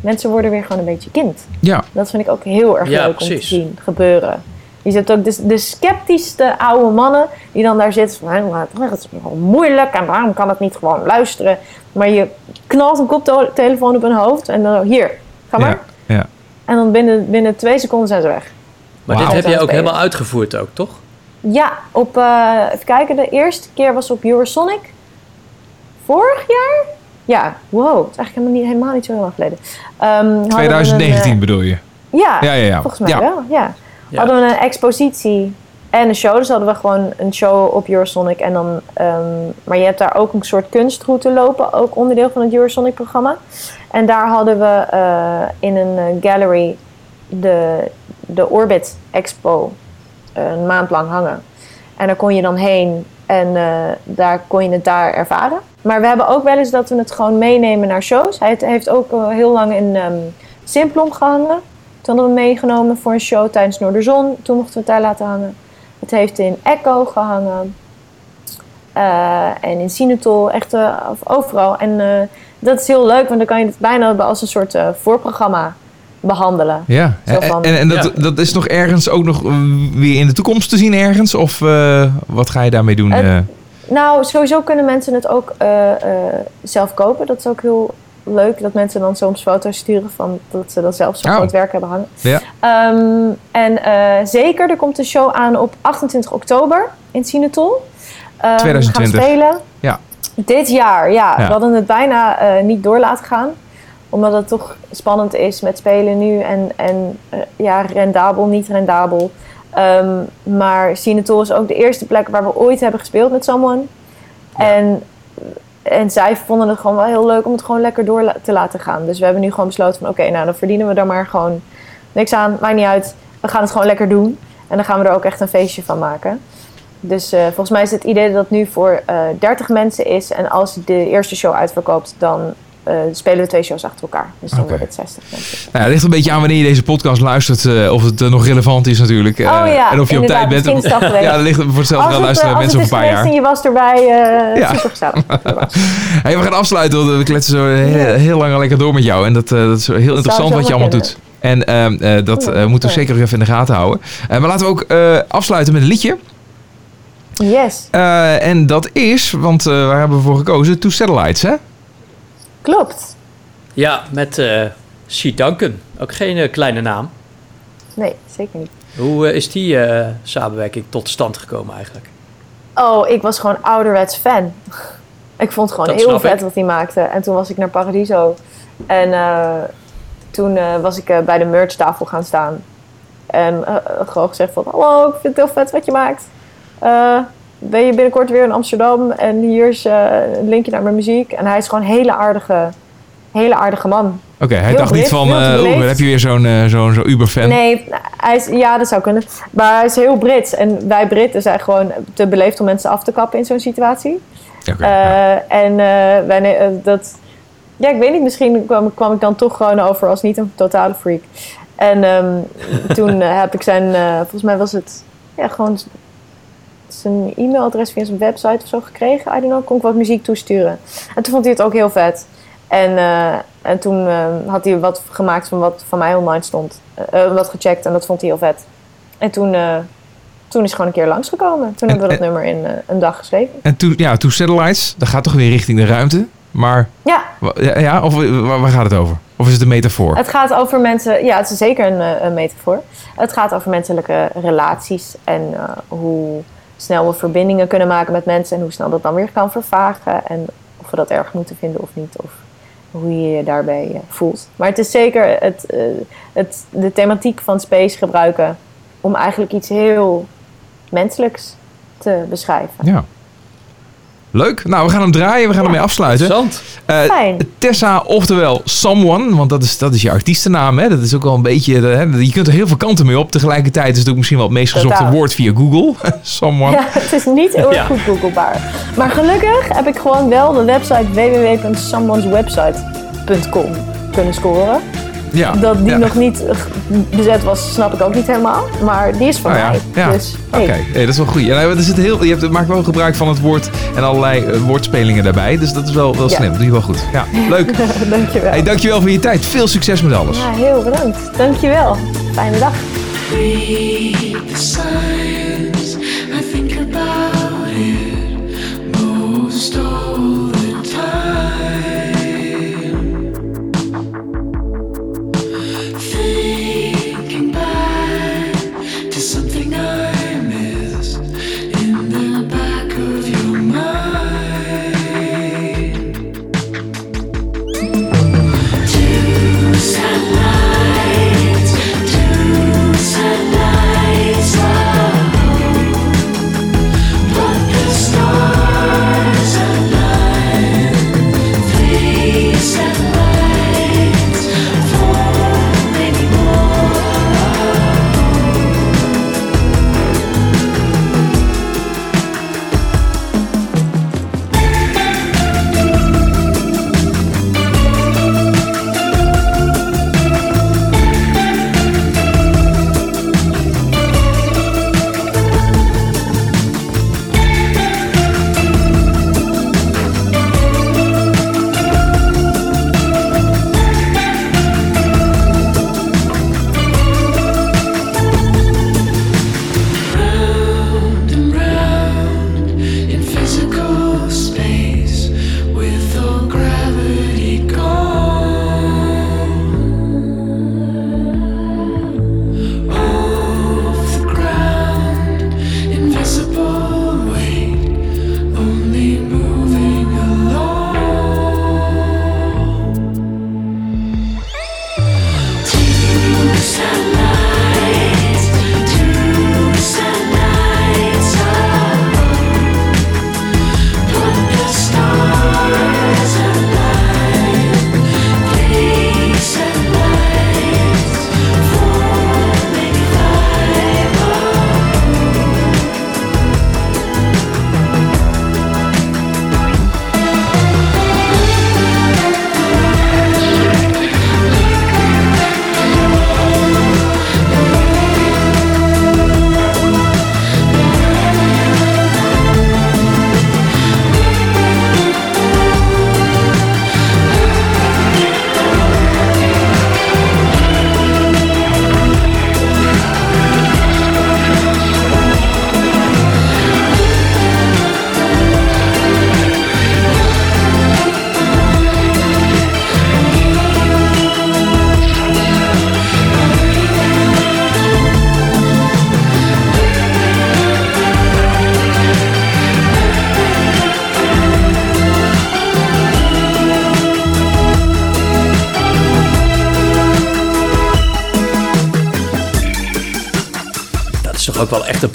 Mensen worden weer gewoon een beetje kind. Ja, Dat vind ik ook heel erg Ja, leuk om te zien gebeuren. Je ziet ook de, de sceptischste oude mannen die dan daar zitten van, "Hè, maar het is wel moeilijk en waarom kan het niet gewoon luisteren. Maar je knalt een koptelefoon op hun hoofd en dan hier, ga maar. ja, ja. En dan binnen, binnen twee seconden zijn ze weg. Maar dit heb je ook helemaal uitgevoerd ook, toch? Ja, op, eh, even kijken, de eerste keer was op Eurosonic. Vorig jaar? Ja, wow, het is eigenlijk helemaal niet, helemaal niet zo heel lang geleden. Ehm, hadden we 2019 een, bedoel je? eh, ja, Ja, ja, ja. volgens mij ja. wel, ja. Ja. Hadden we een expositie en een show. Dus hadden we gewoon een show op Eurosonic. En dan, ehm, maar je hebt daar ook een soort kunstroute lopen. Ook onderdeel van het Eurosonic programma. En daar hadden we eh, in een eh, gallery de, de Orbit Expo eh, een maand lang hangen. En daar kon je dan heen en eh, daar kon je het daar ervaren. Maar we hebben ook wel eens dat we het gewoon meenemen naar shows. Hij heeft- heeft ook heel lang in ehm Simplon gehangen. Toen hadden we hem meegenomen voor een show tijdens Noorderzon. Toen mochten we het daar laten hangen. Het heeft in Echo gehangen. Eh, en in Sinatol, echt eh, overal. En eh, dat is heel leuk, want dan kan je het bijna als een soort eh, voorprogramma behandelen. Ja, van- en, en dat, Ja. dat is nog ergens ook nog weer in de toekomst te zien ergens? Of eh, wat ga je daarmee doen? Nou, sowieso kunnen mensen het ook eh, eh, zelf kopen. Dat is ook heel leuk, dat mensen dan soms foto's sturen van dat ze dan zelf zo'n Oh. groot werk hebben hangen. Ja. Ehm, en eh, zeker, er komt een show aan op 28 oktober in Sinatol. Ehm, 2020. Gaan spelen. Ja. Dit jaar, ja. Ja. We hadden het bijna niet door laten gaan. Omdat het toch spannend is met spelen nu. En, en ja, rendabel, niet rendabel. Ehm, maar Sinatol is ook de eerste plek waar we ooit hebben gespeeld met Someone. En, en zij vonden het gewoon wel heel leuk om het gewoon lekker door la- te laten gaan. Dus we hebben nu gewoon besloten van oké, nou dan verdienen we er maar gewoon niks aan. Maakt niet uit. We gaan het gewoon lekker doen. En dan gaan we er ook echt een feestje van maken. Dus eh, volgens mij is het idee dat het nu voor eh 30 mensen is. En als de eerste show uitverkoopt, dan eh, spelen we twee shows achter elkaar. Dus dan wordt het 60 mensen. Nou, het ligt een beetje aan wanneer je deze podcast luistert. eh, of het eh, nog relevant is natuurlijk. oh ja, en of je op tijd bent. is. Ja, dat ligt voor hetzelfde het, luisteren mensen is een paar jaar. en je was erbij, Ja. super gezellig. Hey, we gaan afsluiten, want we kletsen zo heel, heel lang al lekker door met jou. En dat, dat is heel interessant wat je allemaal doet. En ehm, eh, dat moeten we zeker nog even in de gaten houden. Maar laten we ook afsluiten met een liedje. Yes, en dat is, want waar hebben we voor gekozen? Two Satellites, hè? Klopt. Ja, met. Duncan. Ook geen eh, kleine naam. Nee, zeker niet. Hoe eh, is die samenwerking tot stand gekomen eigenlijk? Oh, ik was gewoon ouderwets fan. Ik vond het gewoon Dat heel vet ik. wat hij maakte. En toen was ik naar Paradiso. En toen was ik bij de merchtafel gaan staan. En gewoon gezegd van... Hallo, ik vind het heel vet wat je maakt. Ben je binnenkort weer in Amsterdam? En hier is eh, een linkje naar mijn muziek. En hij is gewoon een hele aardige, hele aardige man. Oké, hij Heel dacht niet van, oeh, dan heb je weer zo'n eh, zo'n zo'n Uber-fan. Nee, hij is, ja, dat zou kunnen. Maar hij is heel Brits. En wij Britten zijn gewoon te beleefd om mensen af te kappen in zo'n situatie. Oké, ja. En wij, dat, ja, ik weet niet, misschien kwam, kwam ik dan toch gewoon over als niet een totale freak. En ehm, toen heb ik zijn, volgens mij was het ja, gewoon zijn e-mailadres via zijn website of zo gekregen. I don't know, kon ik wat muziek toesturen. En toen vond hij het ook heel vet. En, eh, en toen eh, had hij wat gemaakt van wat van mij online stond. Eh, wat gecheckt en dat vond hij heel vet. En toen, toen is hij gewoon een keer langsgekomen. Toen En- hebben we dat en- nummer in een dag geschreven. En Two, ja, Two Satellites, dat gaat toch weer richting de ruimte. Maar, Ja, ja, ja of waar, waar gaat het over? Of is het een metafoor? Het gaat over mensen, ja, het is zeker een, een metafoor. Het gaat over menselijke relaties en hoe snel we verbindingen kunnen maken met mensen en hoe snel dat dan weer kan vervagen. En of we dat erg moeten vinden of niet, of hoe je je daarbij eh, voelt. Maar het is zeker het, eh, het, de thematiek van space gebruiken om eigenlijk iets heel menselijks te beschrijven. Ja. Leuk. Nou, we gaan hem draaien. We gaan Ja. ermee afsluiten. Interessant. Eh, Fijn. Tessa, oftewel Someone, want dat is, dat is je artiestennaam. Hè? Dat is ook wel een beetje... Hè? Je kunt er heel veel kanten mee op. Tegelijkertijd is het ook misschien wel het meest gezochte Totaal. woord via Google. Someone. Ja, het is niet heel Ja. goed googlebaar. Maar gelukkig heb ik gewoon wel de website www.someoneswebsite.com kunnen scoren. Ja. Dat die Ja. nog niet bezet was, snap ik ook niet helemaal. Maar die is van Oh ja, mij. ja. Dus, Oké, hey. hey, dat is wel goed. Ja, nou, er zit heel, je hebt, maakt wel gebruik van het woord en allerlei eh, woordspelingen daarbij. Dus dat is wel, wel Ja. slim. Dat doe je wel goed. Ja, leuk. Dankjewel. Hey, dankjewel voor je tijd. Veel succes met alles. Ja, heel bedankt. Dankjewel. Fijne dag. Read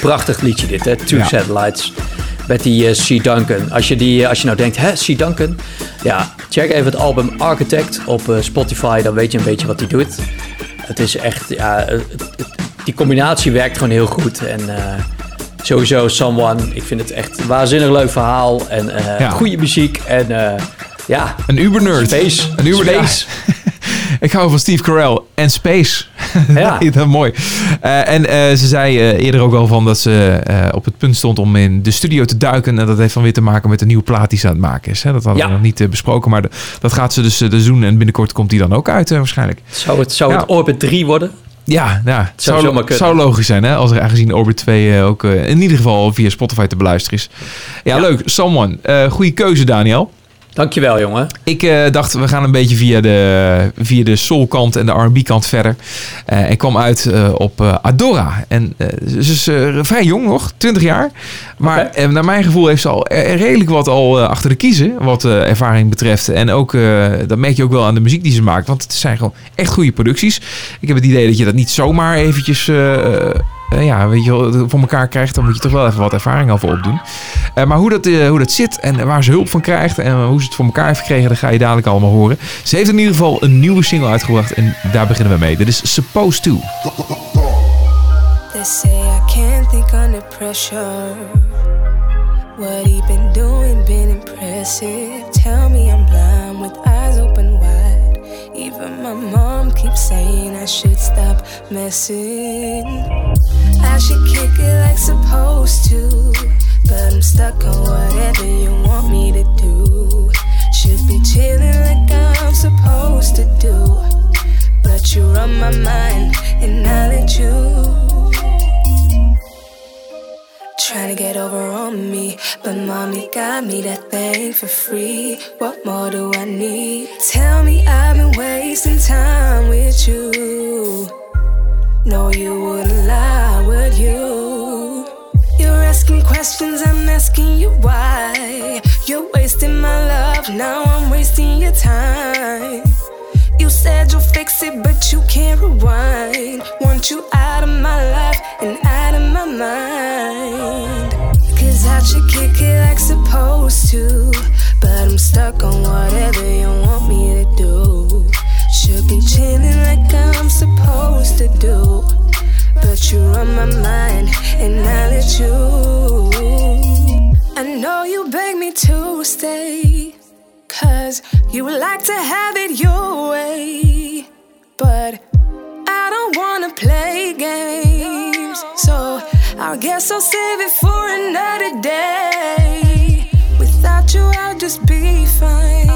prachtig liedje dit, hè? Two Ja. Satellites. Met die C. Duncan. Als je, die, eh, als je nou denkt, hè, C. Duncan? Ja, check even het album Architect op eh, Spotify. Dan weet je een beetje wat hij doet. Het is echt, ja, het- het- die combinatie werkt gewoon heel goed. En sowieso Someone, ik vind het echt een waanzinnig leuk verhaal. En Ja. goede muziek. En ja, Een Uber-nerd. Space. Een Uber Space. Ik hou van Steve Carell en Space. Ja. dat mooi. Eh, en eh, ze zei eh, eerder ook al van dat ze op het punt stond om in de studio te duiken. En dat heeft dan weer te maken met de nieuwe plaat die ze aan het maken is. Hè? Dat hadden Ja. we nog niet besproken, maar de- dat gaat ze dus, eh, dus doen. En binnenkort komt die dan ook uit waarschijnlijk. Zou het, zou Ja. het Orbit 3 worden? Ja, ja het zou zou, logisch zijn hè, als er aangezien Orbit 2 eh, ook in ieder geval via Spotify te beluisteren is. Ja, Ja. leuk. Someone. Goede keuze, Daniel. Dankjewel, jongen. Ik eh, dacht, we gaan een beetje via de, via de soul-kant en de R&B-kant verder. Eh ik kwam uit eh, op eh, Adora. En eh, ze is eh, vrij jong nog, 20 jaar. Maar eh, naar mijn gevoel heeft ze al eh, redelijk wat al eh, achter de kiezen, wat eh, ervaring betreft. En ook, eh, dat merk je ook wel aan de muziek die ze maakt. Want het zijn gewoon echt goede producties. Ik heb het idee dat je dat niet zomaar eventjes... eh, ja, weet je voor elkaar krijgt, dan moet je toch wel even wat ervaring voor opdoen. Eh, maar hoe dat, eh, hoe dat zit en waar ze hulp van krijgt en hoe ze het voor elkaar heeft gekregen, dat ga je dadelijk allemaal horen. Ze heeft in ieder geval een nieuwe single uitgebracht en daar beginnen we mee. Dit is Supposed To. They say I can't think under pressure. What he been doing been impressive. Saying I should stop messing. I should kick it like supposed to. But I'm stuck on whatever you want me to do. Should be chilling like I'm supposed to do. But you're on my mind, and I let you. Trying to get over on me, but mommy got me that thing for free. What more do I need? Tell me I've been wasting time with you. No, you wouldn't lie, would you? You're asking questions, I'm asking you why. You're wasting my love, now I'm wasting your time. You said you'll fix it, but you can't rewind. Want you out of my life and out of my mind. Cause I should kick it like supposed to. But I'm stuck on whatever you want me to do. Should be chilling like I'm supposed to do. But you're on my mind and I let you. I know you beg me to stay. Cause you like to have it your way. But I don't wanna play games. So I guess I'll save it for another day. Without you, I'll just be fine.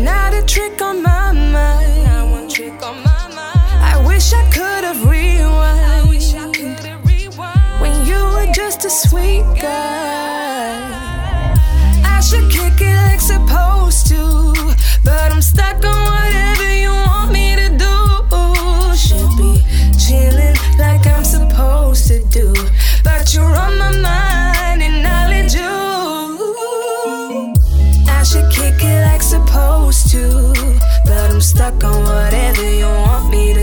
Not a trick on my mind. Not one trick on my mind. I wish I could have rewind. I wish I could have rewind. When you were just a sweet guy. I should kick it like supposed to. But I'm stuck on whatever you want me to do. Should be chilling like I'm supposed to do. But you're on my mind and I you. I should kick it like supposed to. But I'm stuck on whatever you want me to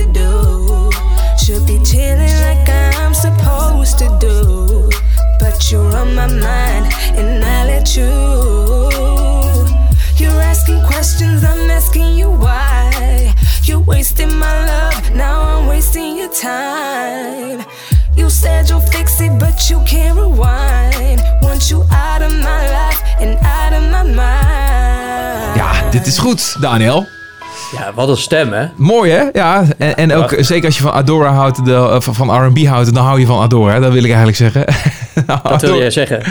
said you'll fix it, but you can't rewind. Want you out of my life and out of my mind. Ja, dit is goed, Daniel. Ja, wat een stem, hè? Mooi hè? Ja, en, en ook zeker als je van Adora houdt, de, eh, van van R&B houdt, dan hou je van Adora. hè? Dat wil ik eigenlijk zeggen. Wat wil jij zeggen?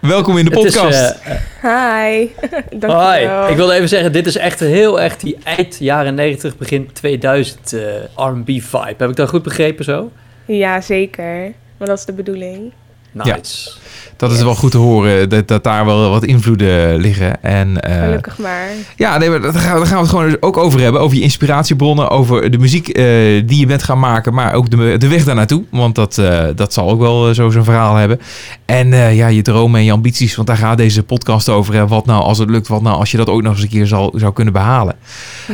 Welkom in de Het is, podcast. eh, Hi. Dankjewel. ik wilde even zeggen, dit is echt heel echt die eind jaren 90, begin 2000 eh, R&B vibe. Heb ik dat goed begrepen zo? Ja, zeker. Maar dat is de bedoeling. Nice. dat is wel goed te horen, dat, dat daar wel wat invloeden liggen. En, eh, Gelukkig maar. Ja, nee, maar daar gaan, daar gaan we het gewoon ook over hebben. Over je inspiratiebronnen, over de muziek eh, die je bent gaan maken, maar ook de, de weg daar naartoe. Want dat, eh, dat zal ook wel zo zijn verhaal hebben. En eh, ja, je dromen en je ambities, want daar gaat deze podcast over. Hè. Wat nou als het lukt, wat nou als je dat ook nog eens een keer zal, zou kunnen behalen.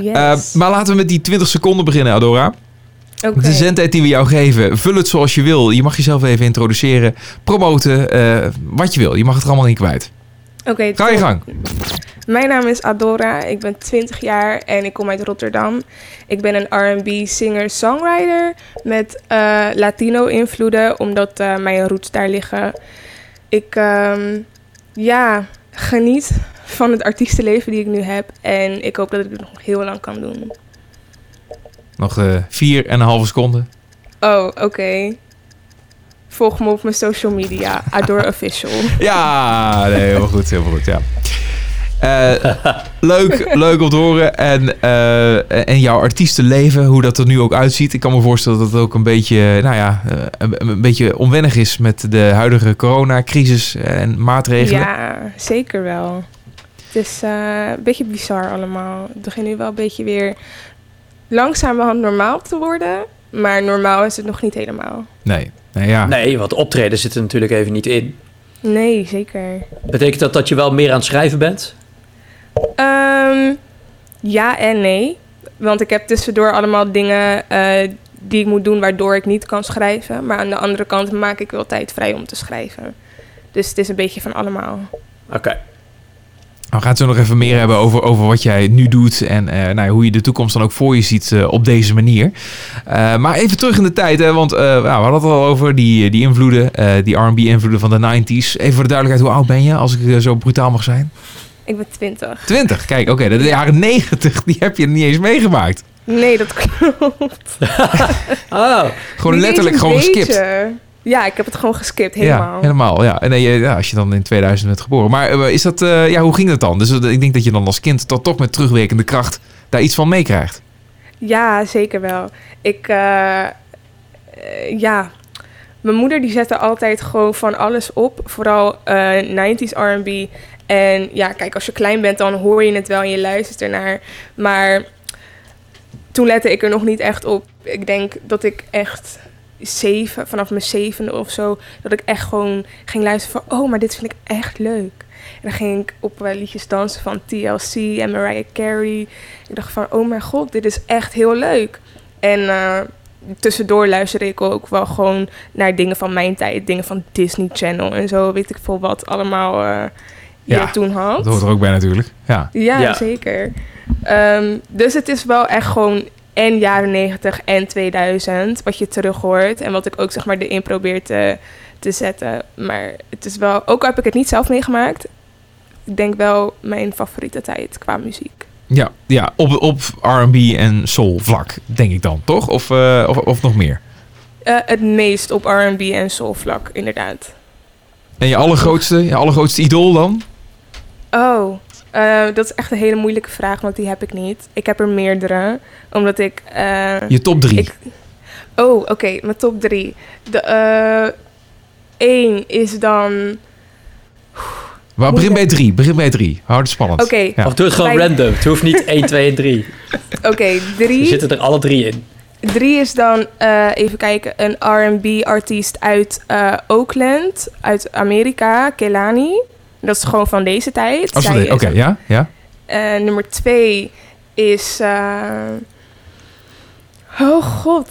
Yes. Eh, maar laten we met die 20 seconden beginnen, Adora. De zendtijd die we jou geven, vul het zoals je wil. Je mag jezelf even introduceren, promoten, eh, wat je wil. Je mag het er allemaal in kwijt. Oké, Ga je gang. Mijn naam is Adora, ik ben 20 jaar en ik kom uit Rotterdam. Ik ben een R&B singer-songwriter met eh, Latino-invloeden, omdat eh, mijn roots daar liggen. Ik ehm, ja, geniet van het artiestenleven die ik nu heb en ik hoop dat ik het nog heel lang kan doen. Nog eh, vier en een halve seconde. Oh, oké. Volg me op mijn social media, Adora Official. Ja, nee, helemaal goed, helemaal goed, ja. Eh, leuk, leuk om te horen. En, eh, en jouw artiestenleven, hoe dat er nu ook uitziet. Ik kan me voorstellen dat het ook een beetje, nou ja, een, een beetje onwennig is met de huidige coronacrisis en maatregelen. Ja, zeker wel. Het is een beetje bizar allemaal. Het begint nu wel een beetje weer langzamerhand normaal te worden. Maar normaal is het nog niet helemaal. Nee, nee ja. Nee, want optreden zit er natuurlijk even niet in. Nee, zeker. Betekent dat dat je wel meer aan het schrijven bent? Ehm, ja en nee. Want ik heb tussendoor allemaal dingen eh, die ik moet doen waardoor ik niet kan schrijven. Maar aan de andere kant maak ik wel tijd vrij om te schrijven. Dus het is een beetje van allemaal. Oké. We gaan het zo nog even meer hebben over, over wat jij nu doet en eh, nou, ja, hoe je de toekomst dan ook voor je ziet eh, op deze manier. Eh, maar even terug in de tijd, hè, want eh, nou, we hadden het al over die, die invloeden, eh, die R&B-invloeden van de 90s. Even voor de duidelijkheid, hoe oud ben je, als ik zo brutaal mag zijn? Ik ben 20. 20, kijk, oké, de jaren 90, die heb je niet eens meegemaakt. Nee, dat klopt. Oh, Gewoon letterlijk gewoon geskipt. Ja, ik heb het gewoon geskipt, helemaal. Ja, helemaal. Ja. En eh, ja, als je dan in 2000 bent geboren. Maar eh, is dat, eh, ja, hoe ging dat dan? Dus ik denk dat je dan als kind toch, toch met terugwerkende kracht daar iets van meekrijgt. Ja, zeker wel. Ik, ja, mijn moeder die zette altijd gewoon van alles op. Vooral eh 90s R&B. En ja, kijk, als je klein bent, dan hoor je het wel en je luistert ernaar. Maar toen lette ik er nog niet echt op. Ik denk dat ik echt zeven, vanaf mijn zevende of zo, dat ik echt gewoon ging luisteren van, oh, maar dit vind ik echt leuk. En dan ging ik op eh, liedjes dansen van TLC en Mariah Carey. Ik dacht van, oh mijn god, dit is echt heel leuk. En eh, tussendoor luisterde ik ook wel gewoon naar dingen van mijn tijd. Dingen van Disney Channel en zo, weet ik veel wat allemaal eh je Ja, toen had. Dat hoort er ook bij natuurlijk. Ja. Ja, Ja. zeker. Ehm, dus het is wel echt gewoon en jaren 90 en 2000 wat je terug hoort. En wat ik ook zeg maar erin probeer te, te zetten. Maar het is wel, ook al heb ik het niet zelf meegemaakt, ik denk wel mijn favoriete tijd qua muziek. Ja, ja op, op R&B en soul vlak, denk ik dan, toch? Of, eh, of, of nog meer? Eh, het meest op R&B en soul vlak, inderdaad. En je allergrootste, je allergrootste idool dan? Oh, eh, dat is echt een hele moeilijke vraag, want die heb ik niet. Ik heb er meerdere, omdat ik... eh, Je top drie. Ik, oh, oké, mijn top drie. De eh één is dan. Maar begin bij drie, begin bij drie. Houd het spannend. Oké, Ja. Of doe het gewoon Bij- random. Het hoeft niet 1, 2 en 3. oké, Er drie. zitten er alle drie in. Drie is dan, eh, even kijken, een R&B-artiest uit eh, Oakland, uit Amerika, Kelani. Dat is gewoon van deze tijd. De- Oké, is- ja, ja. Eh, nummer twee is. eh, oh god.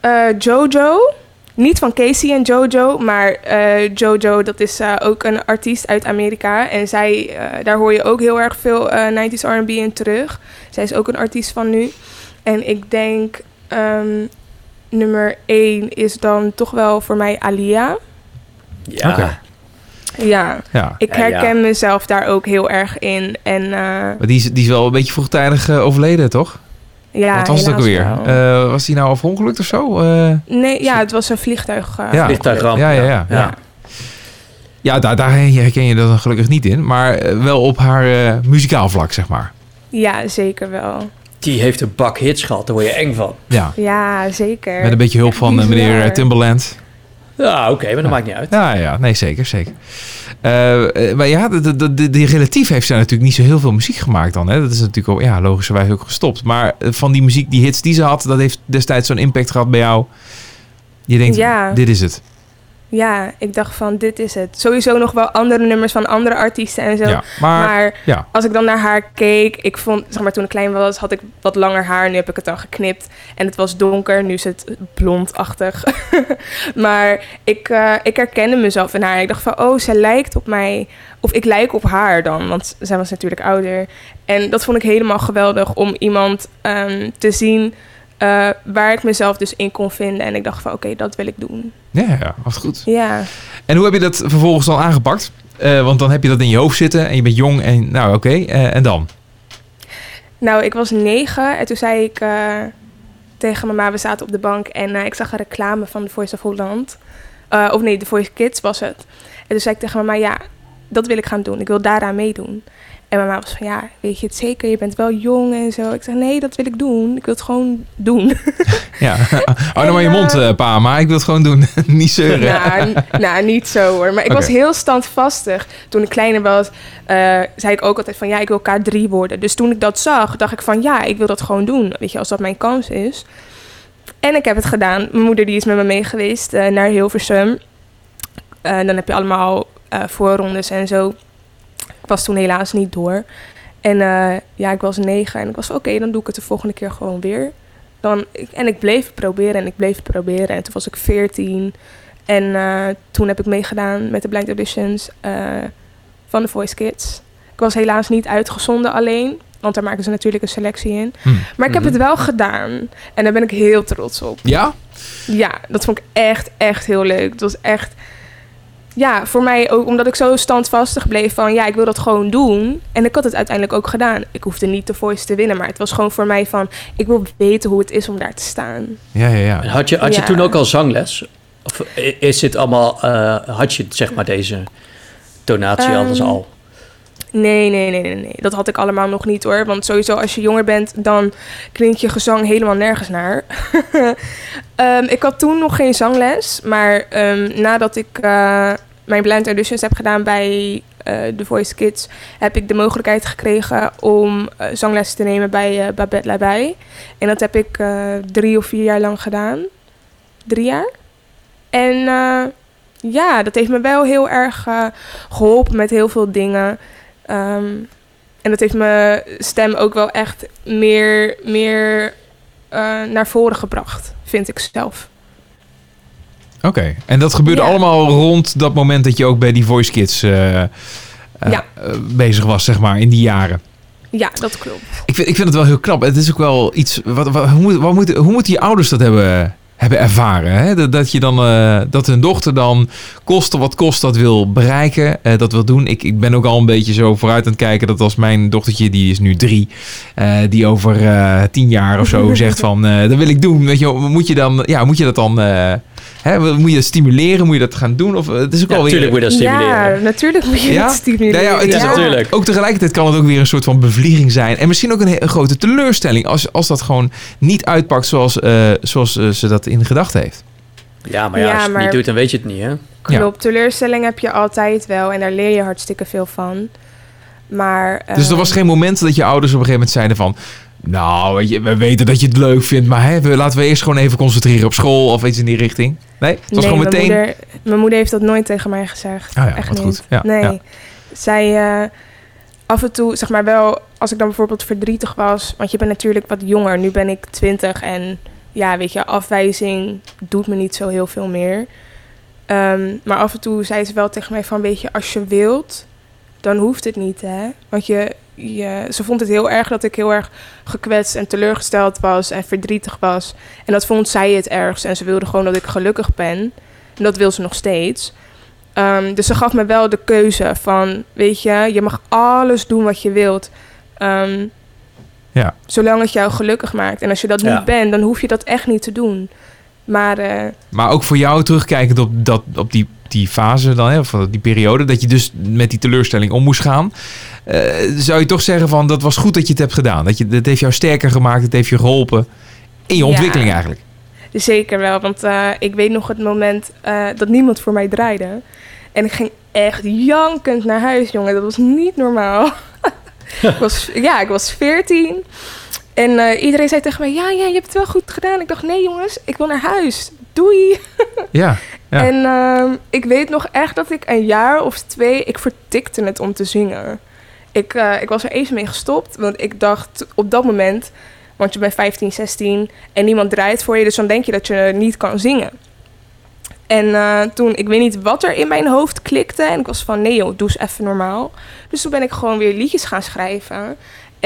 Eh, Jojo. Niet van Casey en Jojo, maar eh, Jojo, dat is eh, ook een artiest uit Amerika. En zij, eh, daar hoor je ook heel erg veel eh 90s RB in terug. Zij is ook een artiest van nu. En ik denk ehm, nummer één is dan toch wel voor mij Alia. Ja. Oké. Ja, ja. ik Ja, ja. herken mezelf daar ook heel erg in. En eh, Maar die is, die is wel een beetje vroegtijdig eh, overleden, toch? ja, Wat was het ook wel. Eh, was die nou afongelukt of zo? Eh, Nee, ja, het was een vliegtuig. eh, Ja. Vliegtuigramp. ja, ja, ja. ja. Ja. Ja, daar, daar herken je dat dan gelukkig niet in. Maar wel op haar eh, muzikaal vlak, zeg maar. Ja, zeker wel. Die heeft een bak hits gehad. Daar word je eng van. Ja. Ja, zeker. Met een beetje hulp van meneer. Timberland. Ja, oké, maar dat maakt niet uit. Ja, ja, nee, zeker, zeker. Eh, maar ja, de, de, de, die relatief heeft zij natuurlijk niet zo heel veel muziek gemaakt dan. Hè? Dat is natuurlijk ook, ja, logischerwijs ook gestopt. Maar eh, van die muziek, die hits die ze had, dat heeft destijds zo'n impact gehad bij jou. Je denkt, Ja. dit is het. Ja, ik dacht van dit is het. Sowieso nog wel andere nummers van andere artiesten en zo. Ja, maar, maar ja. als ik dan naar haar keek, ik vond, zeg maar, toen ik klein was, had ik wat langer haar. Nu heb ik het dan geknipt. En het was donker, nu is het blondachtig. maar ik, eh, ik herkende mezelf in haar. Ik dacht van, oh, ze lijkt op mij. Of ik lijk op haar dan, want zij was natuurlijk ouder. En dat vond ik helemaal geweldig om iemand ehm, te zien eh, waar ik mezelf dus in kon vinden. En ik dacht van, oké, dat wil ik doen. Ja, was goed. Ja. En hoe heb je dat vervolgens dan aangepakt? Eh, want dan heb je dat in je hoofd zitten en je bent jong en nou oké, eh, en dan? Nou, ik was negen en toen zei ik tegen mama, we zaten op de bank en ik zag een reclame van The Voice of Holland. Of nee, The Voice Kids was het. En toen zei ik tegen mama, ja, dat wil ik gaan doen. Ik wil daaraan meedoen. En mama was van, ja, weet je het zeker? Je bent wel jong en zo. Ik zei, nee, dat wil ik doen. Ik wil het gewoon doen. Ja, hou nou maar je mond, eh, pa, maar ik wil het gewoon doen. Niet zeuren. nou, nou, niet zo hoor. Maar ik was heel standvastig. Toen ik kleiner was, eh, zei ik ook altijd van ja, ik wil K3 worden. Dus toen ik dat zag, dacht ik van ja, ik wil dat gewoon doen. Weet je, als dat mijn kans is. En ik heb het gedaan. Mijn moeder die is met me mee geweest naar Hilversum. Dan heb je allemaal voorrondes en zo. Ik was toen helaas niet door. En eh, ja, ik was negen en ik was oké, dan doe ik het de volgende keer gewoon weer. Dan, ik, en ik bleef het proberen en ik bleef het proberen. En toen was ik veertien. En eh, toen heb ik meegedaan met de blind auditions eh, van de Voice Kids. Ik was helaas niet uitgezonden alleen, want daar maken ze natuurlijk een selectie in. Hm. Maar ik heb Mhm. het wel gedaan en daar ben ik heel trots op. Ja? Ja, dat vond ik echt, echt heel leuk. Het was echt, ja, voor mij ook omdat ik zo standvastig bleef van, ja, ik wil dat gewoon doen. En ik had het uiteindelijk ook gedaan. Ik hoefde niet de Voice te winnen, maar het was gewoon voor mij van, ik wil weten hoe het is om daar te staan. Ja, ja, ja. En Had je, had je Ja. toen ook al zangles? Of is dit allemaal, eh, had je zeg maar deze tonatie Ehm, alles al? Nee, nee, nee, nee, nee. Dat had ik allemaal nog niet hoor. Want sowieso als je jonger bent, dan klinkt je gezang helemaal nergens naar. Ehm, ik had toen nog geen zangles. Maar ehm, nadat ik eh, mijn blind auditions heb gedaan bij eh The Voice Kids... heb ik de mogelijkheid gekregen om eh, zangles te nemen bij eh, Babette Labij. En dat heb ik drie of vier jaar lang gedaan. Drie jaar. En ja, dat heeft me wel heel erg eh, geholpen met heel veel dingen. Ehm, en dat heeft mijn stem ook wel echt meer, meer naar voren gebracht, vind ik zelf. Oké. En dat gebeurde Ja. allemaal rond dat moment dat je ook bij die Voice Kids eh, eh, Ja. eh, bezig was, zeg maar, in die jaren. Ja, dat klopt. Ik vind, ik vind het wel heel knap. Het is ook wel iets. Wat, wat, hoe, moet, wat moet, hoe moeten je ouders dat hebben, hebben ervaren? Hè? Dat, dat, je dan, dat hun dochter dan koste wat kost dat wil bereiken, dat wil doen. Ik, ik ben ook al een beetje zo vooruit aan het kijken dat als mijn dochtertje, die is nu drie, die over tien jaar of zo zegt van, dat wil ik doen. Weet je, moet je dan, ja, moet je dat dan, hè, moet je dat stimuleren? Moet je dat gaan doen? Of eh, het is ook Ja, wel weer. natuurlijk moet je dat stimuleren. Ja, natuurlijk moet je Ja? het stimuleren. Ja, ja, het is natuurlijk. ook tegelijkertijd kan het ook weer een soort van bevlieging zijn. En misschien ook een, grote teleurstelling als, als dat gewoon niet uitpakt zoals, eh, zoals eh, ze dat in gedachten heeft. Ja, maar ja, Ja, als je het maar- niet doet, dan weet je het niet, hè? Klopt, teleurstelling heb je altijd wel en daar leer je hartstikke veel van. Maar, Dus er eh, was geen moment dat je ouders op een gegeven moment zeiden van... Nou, weet je, we weten dat je het leuk vindt, maar hè, we, laten we eerst gewoon even concentreren op school of iets in die richting. Nee, het was nee, gewoon mijn meteen... Moeder, mijn moeder heeft dat nooit tegen mij gezegd. Oh ja, Echt niet. goed. Ja, nee. ja. Zij eh, af en toe, zeg maar wel, als ik dan bijvoorbeeld verdrietig was, want je bent natuurlijk wat jonger. Nu ben ik twintig en ja, weet je, afwijzing doet me niet zo heel veel meer. Ehm, maar af en toe zei ze wel tegen mij van, weet je, als je wilt, dan hoeft het niet, hè. Want je, je, ze vond het heel erg dat ik heel erg gekwetst en teleurgesteld was en verdrietig was. En dat vond zij het ergst. En ze wilde gewoon dat ik gelukkig ben. En dat wil ze nog steeds. Ehm, dus ze gaf me wel de keuze van, weet je, je mag alles doen wat je wilt. Ehm, Ja. Zolang het jou gelukkig maakt. En als je dat Ja. niet bent, dan hoef je dat echt niet te doen. Maar eh, Maar ook voor jou terugkijkend op, dat, op die, die fase dan, hè, of die periode, dat je dus met die teleurstelling om moest gaan. eh, zou je toch zeggen van, dat was goed dat je het hebt gedaan. Dat, je, dat heeft jou sterker gemaakt, het heeft je geholpen in je Ja. ontwikkeling eigenlijk. Zeker wel, want eh, ik weet nog het moment dat niemand voor mij draaide. En ik ging echt jankend naar huis, jongen. Dat was niet normaal. ik was, ja, ik was 14. En eh, iedereen zei tegen mij, ja, ja, je hebt het wel goed gedaan. Ik dacht, nee jongens, ik wil naar huis. Doei. Ja, ja. En ehm, ik weet nog echt dat ik een jaar of twee, ik vertikte het om te zingen. Ik, eh, ik was er eens mee gestopt, want ik dacht op dat moment, want je bent 15, 16 en niemand draait voor je, dus dan denk je dat je niet kan zingen. En eh, toen, ik weet niet wat er in mijn hoofd klikte. En ik was van, nee joh, doe eens even normaal. Dus toen ben ik gewoon weer liedjes gaan schrijven.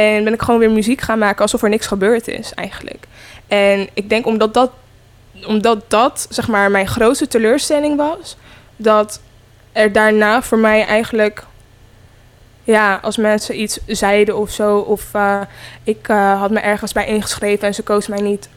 En ben ik gewoon weer muziek gaan maken alsof er niks gebeurd is eigenlijk. En ik denk omdat dat, omdat dat zeg maar mijn grootste teleurstelling was. Dat er daarna voor mij eigenlijk... Ja, als mensen iets zeiden of zo. Of eh, ik eh, had me ergens bij ingeschreven en ze koos mij niet.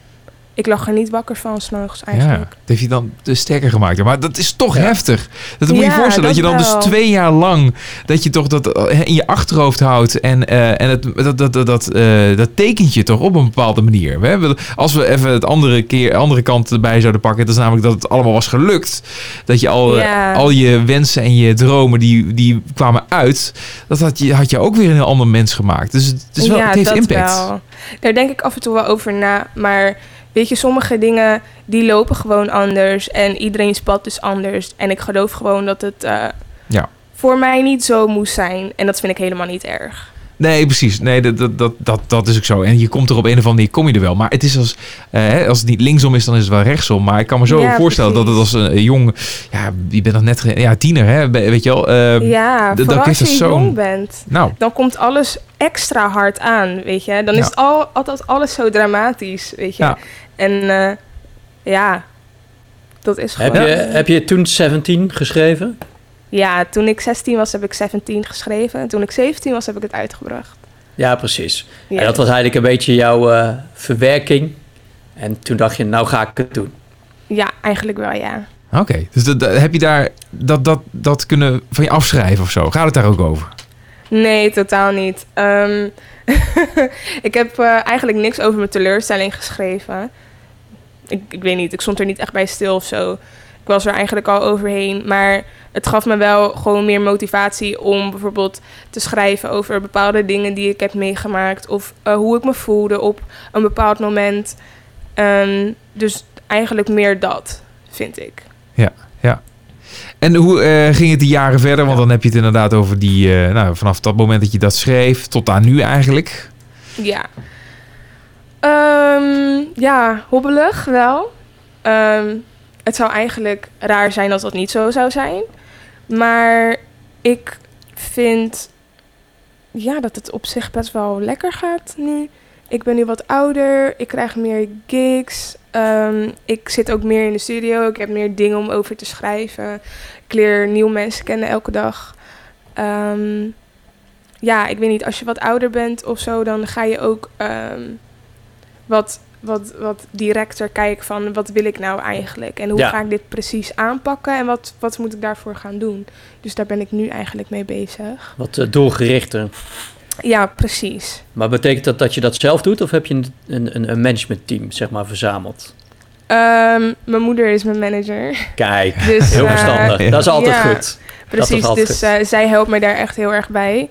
Ik lag er niet wakker van s'nachts Ja, eigenlijk. dat heeft je dan dus sterker gemaakt. Maar dat is toch Ja. heftig. Dat moet je je Ja, voorstellen. Dat, dat je dan wel. dus twee jaar lang... dat je toch dat eh, in je achterhoofd houdt... en, eh, en het, dat, dat, dat, dat, eh, dat tekent je toch op een bepaalde manier. We hebben, als we even het andere, keer, andere kant erbij zouden pakken... dat is namelijk dat het allemaal was gelukt. Dat je al, Ja. al je wensen en je dromen... die, die kwamen uit. Dat had je, had je ook weer een heel ander mens gemaakt. Dus het, is wel, het heeft dat impact. wel. Daar denk ik af en toe wel over na. Maar weet je, sommige dingen die lopen gewoon anders. En iedereen's pad is anders. En ik geloof gewoon dat het eh, Ja. voor mij niet zo moest zijn. En dat vind ik helemaal niet erg. Nee, precies. Nee, dat, dat, dat, dat, dat is ook zo. En je komt er op een of andere manier, kom je er wel. Maar het is als, eh, als het niet linksom is, dan is het wel rechtsom. Maar ik kan me zo Ja, voorstellen dat het als precies. een jong, ja, je bent nog net, ja, tiener, hè, weet je wel. eh, ja, d- dat vooral heeft als je dus zo'n- jong bent. Nou, Dan komt alles extra hard aan, weet je. Dan is Ja. het al, altijd alles zo dramatisch, weet je. Ja. En eh, ja, dat is Heb gewoon... je, heb je toen 17 geschreven? Ja, toen ik 16 was heb ik 17 geschreven. En toen ik 17 was heb ik het uitgebracht. Ja, precies. Ja. En dat was eigenlijk een beetje jouw eh, verwerking. En toen dacht je, nou ga ik het doen. Ja, eigenlijk wel, ja. oké. Dus dat, dat- heb je daar dat, dat, dat kunnen van je afschrijven of zo? Gaat het daar ook over? Nee, totaal niet. Ehm, ik heb eh, eigenlijk niks over mijn teleurstelling geschreven. Ik, ik weet niet, ik stond er niet echt bij stil of zo. Ik was er eigenlijk al overheen. Maar het gaf me wel gewoon meer motivatie om bijvoorbeeld te schrijven over bepaalde dingen die ik heb meegemaakt. Of eh, hoe ik me voelde op een bepaald moment. Ehm, dus eigenlijk meer dat, vind ik. En hoe eh, ging het die jaren verder? Want dan heb je het inderdaad over die, eh, nou, vanaf dat moment dat je dat schreef tot aan nu eigenlijk. Ja. Ehm, ja, hobbelig wel. Ehm, het zou eigenlijk raar zijn als dat niet zo zou zijn. Maar ik vind ja, dat het op zich best wel lekker gaat nu. Ik ben nu wat ouder. Ik krijg meer gigs. Ehm, ik zit ook meer in de studio. Ik heb meer dingen om over te schrijven. Ik leer nieuwe mensen kennen elke dag. Ehm, ja, ik weet niet, als je wat ouder bent of zo, dan ga je ook wat, wat, wat directer kijken van wat wil ik nou eigenlijk? En hoe Ja. ga ik dit precies aanpakken en wat, wat moet ik daarvoor gaan doen? Dus daar ben ik nu eigenlijk mee bezig. Wat eh, doelgerichter. Ja, precies. Maar betekent dat dat je dat zelf doet? Of heb je een, een, een managementteam, zeg maar, verzameld? Ehm, mijn moeder is mijn manager. Kijk, Dus, heel eh, verstandig. Dat is altijd ja. goed. Precies, altijd dus goed. eh, zij helpt mij daar echt heel erg bij.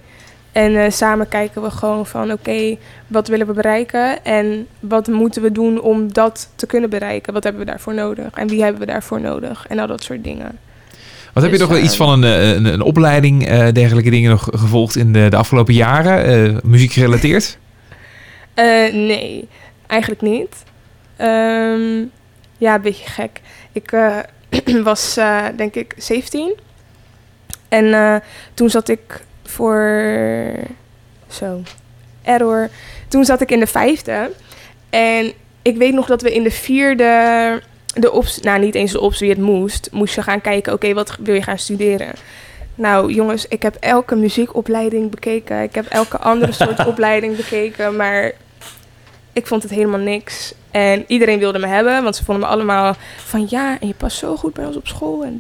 En eh, samen kijken we gewoon van oké, wat willen we bereiken en wat moeten we doen om dat te kunnen bereiken? Wat hebben we daarvoor nodig en wie hebben we daarvoor nodig en al dat soort dingen. Wat heb je Dus, nog wel iets eh, van een, eh, een, een opleiding, eh, dergelijke dingen nog gevolgd in de, de afgelopen jaren? Eh, muziek gerelateerd? Nee, eigenlijk niet. Ehm, ja, een beetje gek. Ik was denk ik 17. En toen zat ik voor... Zo, error. Toen zat ik in de vijfde. En ik weet nog dat we in de vierde... De ops, nou, niet eens de ops wie het moest. Moest je gaan kijken, oké, wat wil je gaan studeren? Nou, jongens, ik heb elke muziekopleiding bekeken. Ik heb elke andere soort opleiding bekeken. Maar ik vond het helemaal niks. En iedereen wilde me hebben, want ze vonden me allemaal van ja, en je past zo goed bij ons op school. En.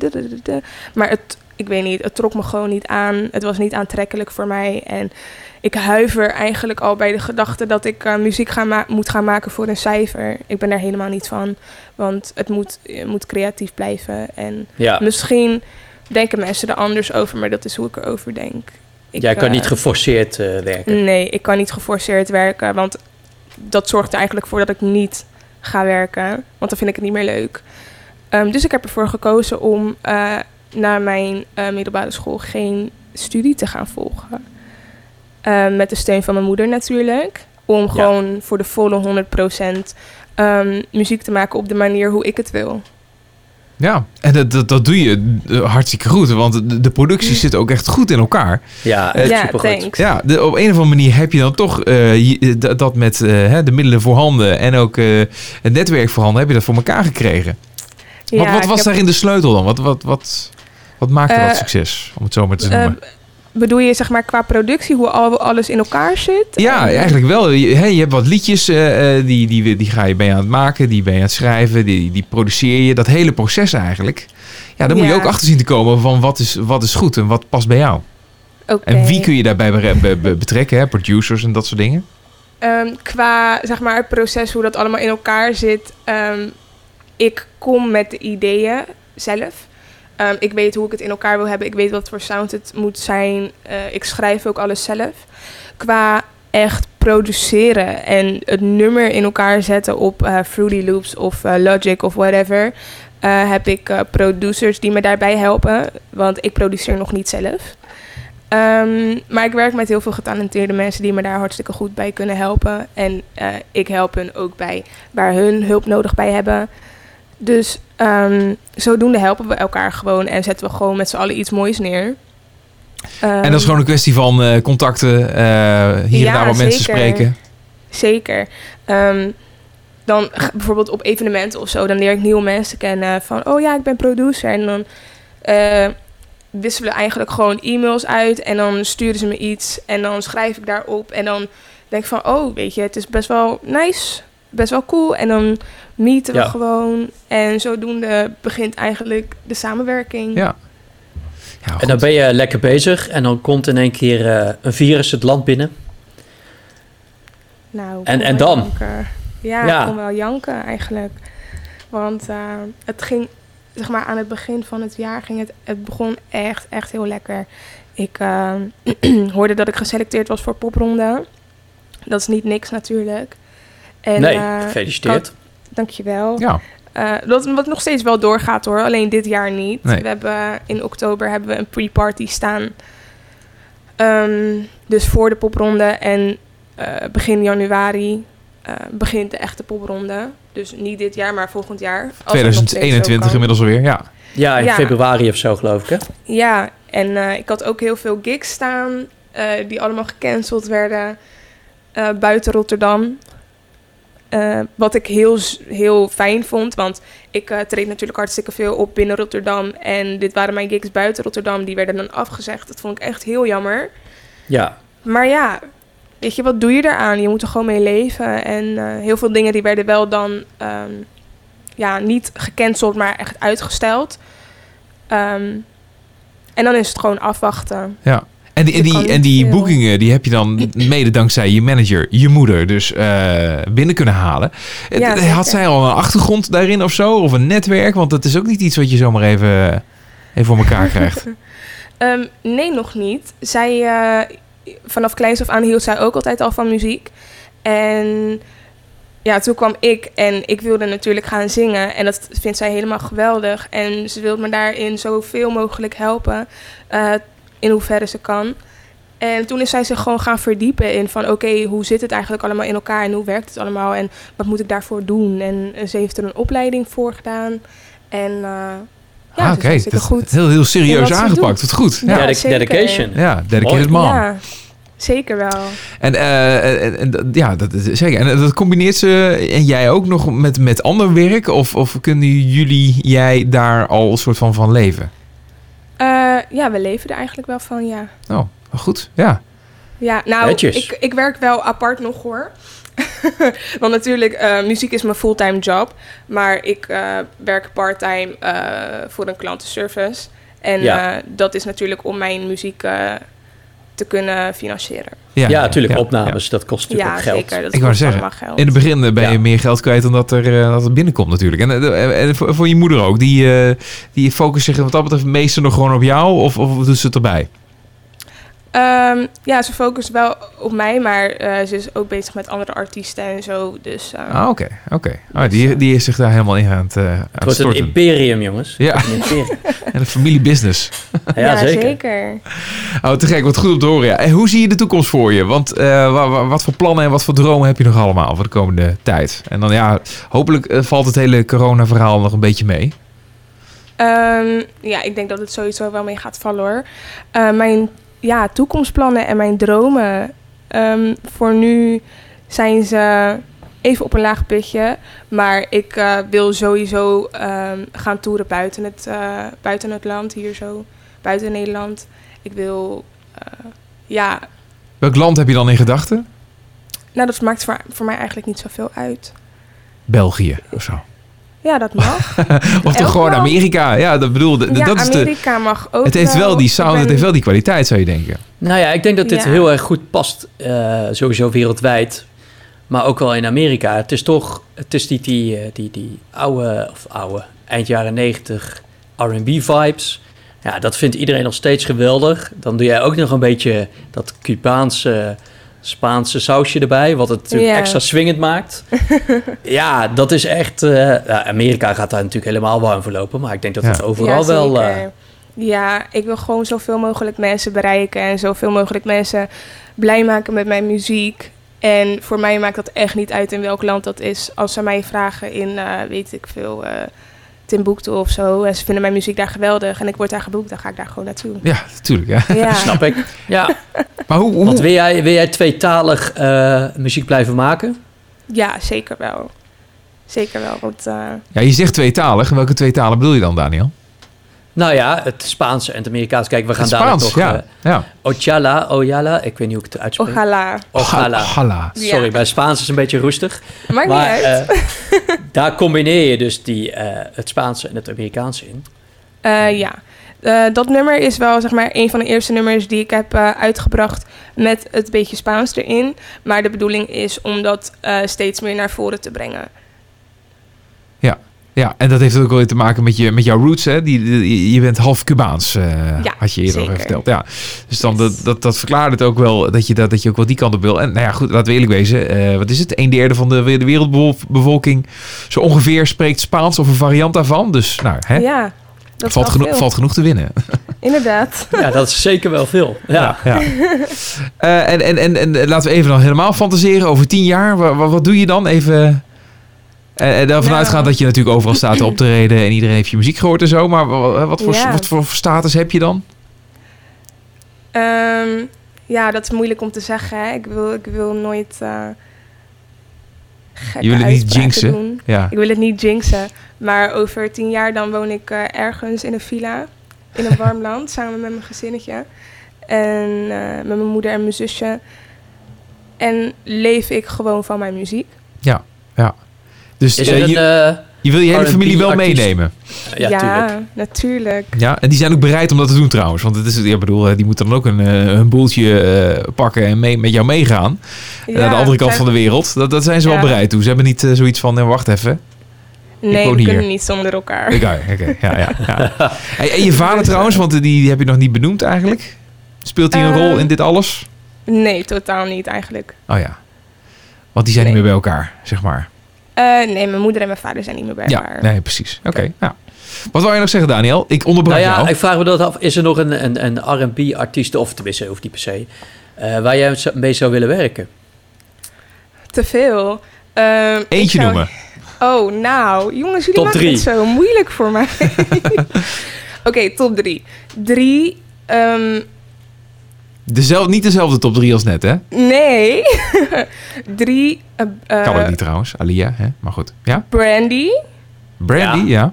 Maar het, ik weet niet, het trok me gewoon niet aan. Het was niet aantrekkelijk voor mij. En ik huiver eigenlijk al bij de gedachte dat ik eh, muziek gaan ma- moet gaan maken voor een cijfer. Ik ben daar helemaal niet van, want het moet, het moet creatief blijven. En Ja, misschien denken mensen er anders over, maar dat is hoe ik erover denk. Ik, jij kan eh, niet geforceerd eh, werken. Nee, ik kan niet geforceerd werken, want dat zorgt er eigenlijk voor dat ik niet ga werken, want dan vind ik het niet meer leuk. Ehm, dus ik heb ervoor gekozen om eh, na mijn eh, middelbare school geen studie te gaan volgen. Ehm, met de steun van mijn moeder natuurlijk. Om gewoon voor de volle 100% ehm, muziek te maken op de manier hoe ik het wil. Ja, en dat, dat, dat doe je eh, hartstikke goed. Want de, de productie zit ook echt goed in elkaar. Ja, echt ja, supergoed. thanks. Ja, de, op een of andere manier heb je dan toch eh, je- dat met eh, hè, de middelen voorhanden en ook eh, het netwerk voorhanden, heb je dat voor elkaar gekregen. wat Ja, wat ik was heb- daarin de sleutel dan? Wat, wat, wat, wat maakte dat Eh, succes, om het zo maar te Eh, noemen? bedoel je zeg maar qua productie, hoe al, alles in elkaar zit? ja, En- eigenlijk wel. Je, je hebt wat liedjes, eh, die, die, die ga je, ben je aan het maken, die ben je aan het schrijven, die, die produceer je. Dat hele proces eigenlijk. Ja, daar moet je ook achter zien te komen van wat is, wat is goed en wat past bij jou. Oké. En wie kun je daarbij be- be- be- betrekken, hè? producers en dat soort dingen? Ehm, qua zeg maar, het proces, hoe dat allemaal in elkaar zit. ehm, ik kom met de ideeën zelf. Ehm, ik weet hoe ik het in elkaar wil hebben. Ik weet wat voor sound het moet zijn. Eh, ik schrijf ook alles zelf. Qua echt produceren en het nummer in elkaar zetten op eh, Fruity Loops of eh, Logic of whatever. heb ik producers die me daarbij helpen. Want ik produceer nog niet zelf. Ehm, maar ik werk met heel veel getalenteerde mensen die me daar hartstikke goed bij kunnen helpen. En ik help hun ook bij waar hun hulp nodig bij hebben. Dus ehm, zodoende helpen we elkaar gewoon en zetten we gewoon met z'n allen iets moois neer. En dat is gewoon een kwestie van eh, contacten, eh, hier Ja, en daar wat mensen spreken. Zeker. Ehm, dan bijvoorbeeld op evenementen of zo, dan leer ik nieuwe mensen kennen van, oh ja, ik ben producer. En dan eh, wisselen we eigenlijk gewoon e-mails uit en dan sturen ze me iets en dan schrijf ik daarop en dan denk ik van, oh, weet je, het is best wel nice, best wel cool. En dan meeten we Ja. gewoon en zodoende begint eigenlijk de samenwerking. Ja. Ja, En dan ben je lekker bezig en dan komt in één keer eh, een virus het land binnen. Nou, En- en dan? janken. Ja, Ja. ik kon wel janken eigenlijk. Want eh, het ging, zeg maar, aan het begin van het jaar ging het, het begon echt, echt heel lekker. Ik eh, hoorde dat ik geselecteerd was voor popronde. Dat is niet niks natuurlijk. En, nee, eh, gefeliciteerd. dankjewel. Ja, Eh, dat, wat nog steeds wel doorgaat hoor, alleen dit jaar niet. Nee. We hebben, in oktober hebben we een pre-party staan. Ehm, dus voor de popronde en eh, begin januari eh, begint de echte popronde. Dus niet dit jaar, maar volgend jaar. Als het nog steeds zo 2021 kan. inmiddels alweer, ja. Ja, in ja. februari of zo geloof ik hè? Ja, en eh, ik had ook heel veel gigs staan eh, die allemaal gecanceld werden eh, buiten Rotterdam. Eh, wat ik heel, heel fijn vond, want ik eh, treed natuurlijk hartstikke veel op binnen Rotterdam. En dit waren mijn gigs buiten Rotterdam, die werden dan afgezegd. Dat vond ik echt heel jammer. Ja, Maar ja, weet je, wat doe je eraan? Je moet er gewoon mee leven. En eh, heel veel dingen die werden wel dan ehm, ja, niet gecanceld, maar echt uitgesteld. Ehm, en dan is het gewoon afwachten. ja. En die, en die, en boekingen, die heb je dan mede dankzij je manager, je moeder, dus eh, binnen kunnen halen. Ja, Had zij al een achtergrond daarin of zo? Of een netwerk? Want dat is ook niet iets wat je zomaar even, even voor elkaar krijgt. Ehm, nee, nog niet. Zij, eh, vanaf kleins af aan hield zij ook altijd al van muziek. En ja, toen kwam ik en ik wilde natuurlijk gaan zingen. En dat vindt zij helemaal geweldig. En ze wil me daarin zoveel mogelijk helpen, eh, in hoeverre ze kan. En toen is zij zich gewoon gaan verdiepen in van... oké, hoe zit het eigenlijk allemaal in elkaar en hoe werkt het allemaal... en wat moet ik daarvoor doen? En eh, ze heeft er een opleiding voor gedaan. En eh, ja, ah, is hartstikke Dat- goed. Heel, heel serieus aangepakt. Wat goed. Ja, Ja, dedication. ja dedicated man. Ja, zeker wel. En, eh, en, en dat- ja, dat is zeker. En dat combineert ze en jij ook nog met, met ander werk? Of, of kunnen jullie, jij daar al een soort van van leven? Eh, ja, we leven er eigenlijk wel van, ja. Oh, goed. Ja. Ja, nou, Netjes. ik, ik werk wel apart nog hoor. Want natuurlijk, eh, muziek is mijn fulltime job. Maar ik eh, werk parttime eh, voor een klantenservice. En Ja. dat is natuurlijk om mijn muziek te kunnen financieren. Ja, natuurlijk, ja, opnames, dat kost natuurlijk ja, ook geld. zeker. Dat Ik wou kost zeggen, geld. In het begin eh, ben je Ja. meer geld kwijt dan dat er, eh, dat er binnenkomt natuurlijk. En, eh, en voor, voor je moeder ook. Die, eh, die focust zich wat dat betreft meestal nog gewoon op jou? Of, of doet ze het erbij? Ehm, ja, ze focust wel op mij, maar eh, ze is ook bezig met andere artiesten en zo. Dus eh, Ah, oké. oké. Oh, die, die is zich daar helemaal in aan het, eh, aan Het het wordt een imperium, jongens. Ja. Een imperium. En een familiebusiness. Ja, zeker. Oh, te gek. Wat goed om te horen. Ja. En hoe zie je de toekomst voor je? Want eh, wa- wa- wat voor plannen en wat voor dromen heb je nog allemaal voor de komende tijd? En dan ja, hopelijk eh, valt het hele corona-verhaal nog een beetje mee. Ehm, ja, ik denk dat het sowieso wel mee gaat vallen hoor. Eh, mijn ja, toekomstplannen en mijn dromen. ehm, voor nu zijn ze even op een laag pitje. Maar ik eh, wil sowieso ehm, gaan toeren buiten het, eh, buiten het land, hier zo. Buiten Nederland. Ik wil, eh, ja, Welk land heb je dan in gedachten? nou dat maakt voor, voor mij eigenlijk niet zoveel uit. België of zo. Ja, dat mag. Of toch gewoon. Amerika? Ja, dat bedoel de- ja, dat is de. Amerika mag ook Het heeft wel die sound, ben- het heeft wel die kwaliteit, zou je denken. Nou ja, ik denk dat dit Ja. heel erg goed past, eh, sowieso wereldwijd. Maar ook wel in Amerika. Het is toch, het is die, die, eh, die, die oude, of oude, eind jaren negentig R&B vibes. Ja, dat vindt iedereen nog steeds geweldig. Dan doe jij ook nog een beetje dat Cubaanse, Spaanse sausje erbij, wat het natuurlijk extra swingend maakt. ja, dat is echt... eh, ja, Amerika gaat daar natuurlijk helemaal warm voor lopen, maar ik denk dat Ja. het overal Ja, wel... eh, Ja, ik wil gewoon zoveel mogelijk mensen bereiken en zoveel mogelijk mensen blij maken met mijn muziek. En voor mij maakt dat echt niet uit in welk land dat is. Als ze mij vragen in, eh, weet ik veel, Timbuktu of zo, en ze vinden mijn muziek daar geweldig en ik word daar geboekt, dan ga ik daar gewoon naartoe. Ja, natuurlijk. Ja. Ja, Snap ik. Ja, Maar hoe, hoe, want wil jij, wil jij tweetalig eh, muziek blijven maken? ja zeker wel. Zeker wel, want eh, ja, je zegt tweetalig. Welke twee talen bedoel je dan, Daniel? Nou ja, het Spaanse en het Amerikaans. Kijk, we gaan Het dadelijk Spaans, nog... ja. eh, ja. Ochala, Oyala, ik weet niet hoe ik het uitspreek. ojalá. Ochala. Hala. Sorry, Ja. bij Spaans is het een beetje rustig. Maakt maar niet uit. eh, daar combineer je dus die, eh, het Spaanse en het Amerikaanse in. Eh, ja, Eh, dat nummer is wel zeg maar een van de eerste nummers die ik heb eh, uitgebracht met het beetje Spaans erin. Maar de bedoeling is om dat eh, steeds meer naar voren te brengen. Ja, en dat heeft ook wel te maken met, je, met jouw roots. Hè? Die, die- je bent half Cubaans, eh, Ja, had je eerder zeker. verteld. Ja. Dus dan Yes. dat, dat, dat verklaart het ook wel dat je, dat, dat je ook wel die kant op wil. En nou ja, goed, laten we eerlijk wezen. eh, wat is het? Een derde van de, de wereldbevolking zo ongeveer spreekt Spaans of een variant daarvan. Dus nou, hè, Ja, dat valt, geno- veel. valt genoeg te winnen. Inderdaad. Ja, dat is zeker wel veel. Ja. ja. Eh, en, en, en, en laten we even dan helemaal fantaseren over tien jaar. Wat, wat, wat doe je dan? Even... En, en ervan Nou. uitgaan dat je natuurlijk overal staat op te reden en iedereen heeft je muziek gehoord en zo. Maar wa- wat voor, Ja. wat voor status heb je dan? Ehm, ja, dat is moeilijk om te zeggen. Hè. Ik, wil, ik wil nooit eh gekke Je wil het niet jinxen? doen. Ja. Ik wil het niet jinxen. Maar over tien jaar dan woon ik eh, ergens in een villa. In een warm land. Samen met mijn gezinnetje. En eh, met mijn moeder en mijn zusje. En leef ik gewoon van mijn muziek. Dus Is eh, een... je, eh, je wil je hele familie wel artiest? meenemen. ja, tuurlijk. natuurlijk. Ja, en die zijn ook bereid om dat te doen trouwens. Want het is, ja, bedoel, eh, die moeten dan ook een, een boeltje pakken en mee, met jou meegaan. Ja, naar de andere kant zijn- van de wereld. Dat, dat zijn ze wel Ja. bereid toe. Ze hebben niet zoiets van, eh, wacht even. Nee, we hier. kunnen niet zonder elkaar. Oké, oké. Ja, ja, ja. Hey, en je vader trouwens, want die, die heb je nog niet benoemd eigenlijk. Speelt hij een rol in dit alles? Nee, totaal niet eigenlijk. Oh ja. Want die zijn Nee. niet meer bij elkaar, zeg maar. Eh, nee, mijn moeder en mijn vader zijn niet meer bij Ja, elkaar. nee, precies. Oké, nou. Wat wil je nog zeggen, Daniel? Ik onderbrak Nou ja, jou. ik vraag me dat af. Is er nog een, een, een R&B-artiest, of tenminste, hoeft niet per se, eh, waar jij mee zou willen werken? Te veel. Ehm, Eentje zou- noemen. Oh, nou, jongens, jullie Top maken drie. het zo moeilijk voor mij. Oké, top drie. Drie, ehm, Dezelfde, niet dezelfde top 3 als net, hè? nee. drie, eh, eh, Kan ook niet trouwens. Alia, hè? Maar goed. Ja? Brandy. Brandy, ja.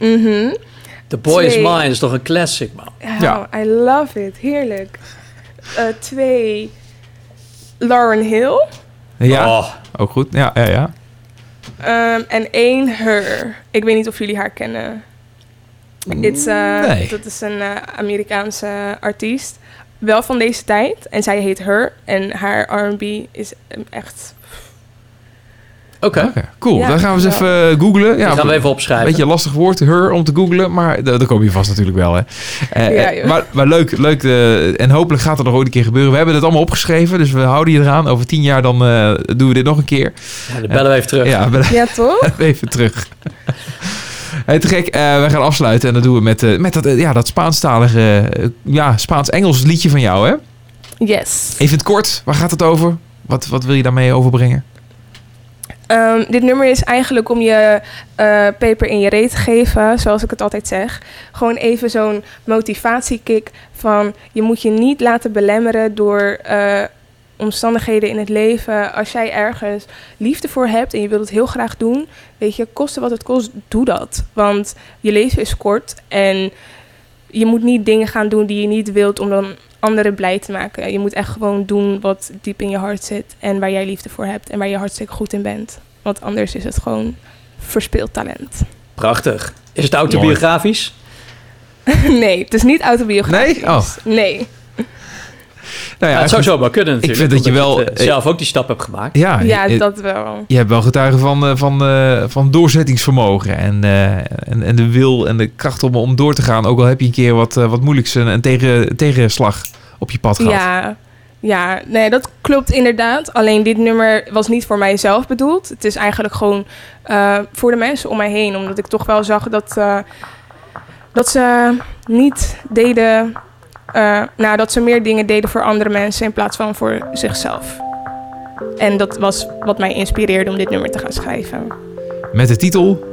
Mhm. The Boy is. Mine is toch een classic, man? Ja. Oh, I love it. Heerlijk. Eh, twee, Lauren Hill. Ja, Oh, ook goed. Ja, ja, ja. Ehm, en één, Her. Ik weet niet of jullie haar kennen. It's, eh, Nee. Dat is een eh, Amerikaanse artiest. Wel van deze tijd. En zij heet Her. En haar R&B is eh, echt... Oké, Oké, cool. Ja, dan gaan we eens wel. even eh, googlen. die Ja, gaan we even opschrijven. Beetje lastig woord, her, om te googlen. Maar da- daar kom je vast natuurlijk wel, hè. Eh, Ja, eh, maar, maar leuk, leuk. en hopelijk gaat er nog ooit een keer gebeuren. We hebben het allemaal opgeschreven, dus we houden je eraan. Over tien jaar dan eh, doen we dit nog een keer. Ja, dan bellen we even terug. Ja, toch? even terug. Hey, te gek. Eh, we gaan afsluiten en dat doen we met, eh, met dat, eh, ja, dat Spaanstalige, ja, Spaans-Engels liedje van jou, hè? Yes. Even het kort, waar gaat het over? Wat, wat wil je daarmee overbrengen? Ehm, dit nummer is eigenlijk om je eh, peper in je reet te geven, zoals ik het altijd zeg. Gewoon even zo'n motivatiekick van je moet je niet laten belemmeren door omstandigheden in het leven. Als jij ergens liefde voor hebt en je wilt het heel graag doen, weet je, koste wat het kost, doe dat. Want je leven is kort en je moet niet dingen gaan doen die je niet wilt om dan anderen blij te maken. Je moet echt gewoon doen wat diep in je hart zit en waar jij liefde voor hebt en waar je hartstikke goed in bent. Want anders is het gewoon verspild talent. Prachtig. Is het autobiografisch? nee, het is niet autobiografisch. Nee? Oh. Nee. Nou Ja, het zou zo wel kunnen natuurlijk. vind dat je wel, het, eh, zelf ook die stap hebt gemaakt. Ja, Ja, je, dat wel. je hebt wel getuigen van, eh, van, eh, van doorzettingsvermogen en, eh, en, en de wil en de kracht om, om door te gaan. Ook al heb je een keer wat, wat moeilijks, een, een tegen, tegenslag op je pad gehad. Ja, ja, nee, dat klopt inderdaad. Alleen dit nummer was niet voor mijzelf bedoeld. Het is eigenlijk gewoon eh, voor de mensen om mij heen. Omdat ik toch wel zag dat, eh, dat ze niet deden... eh, nou, dat ze meer dingen deden voor andere mensen in plaats van voor zichzelf. En dat was wat mij inspireerde om dit nummer te gaan schrijven. Met de titel...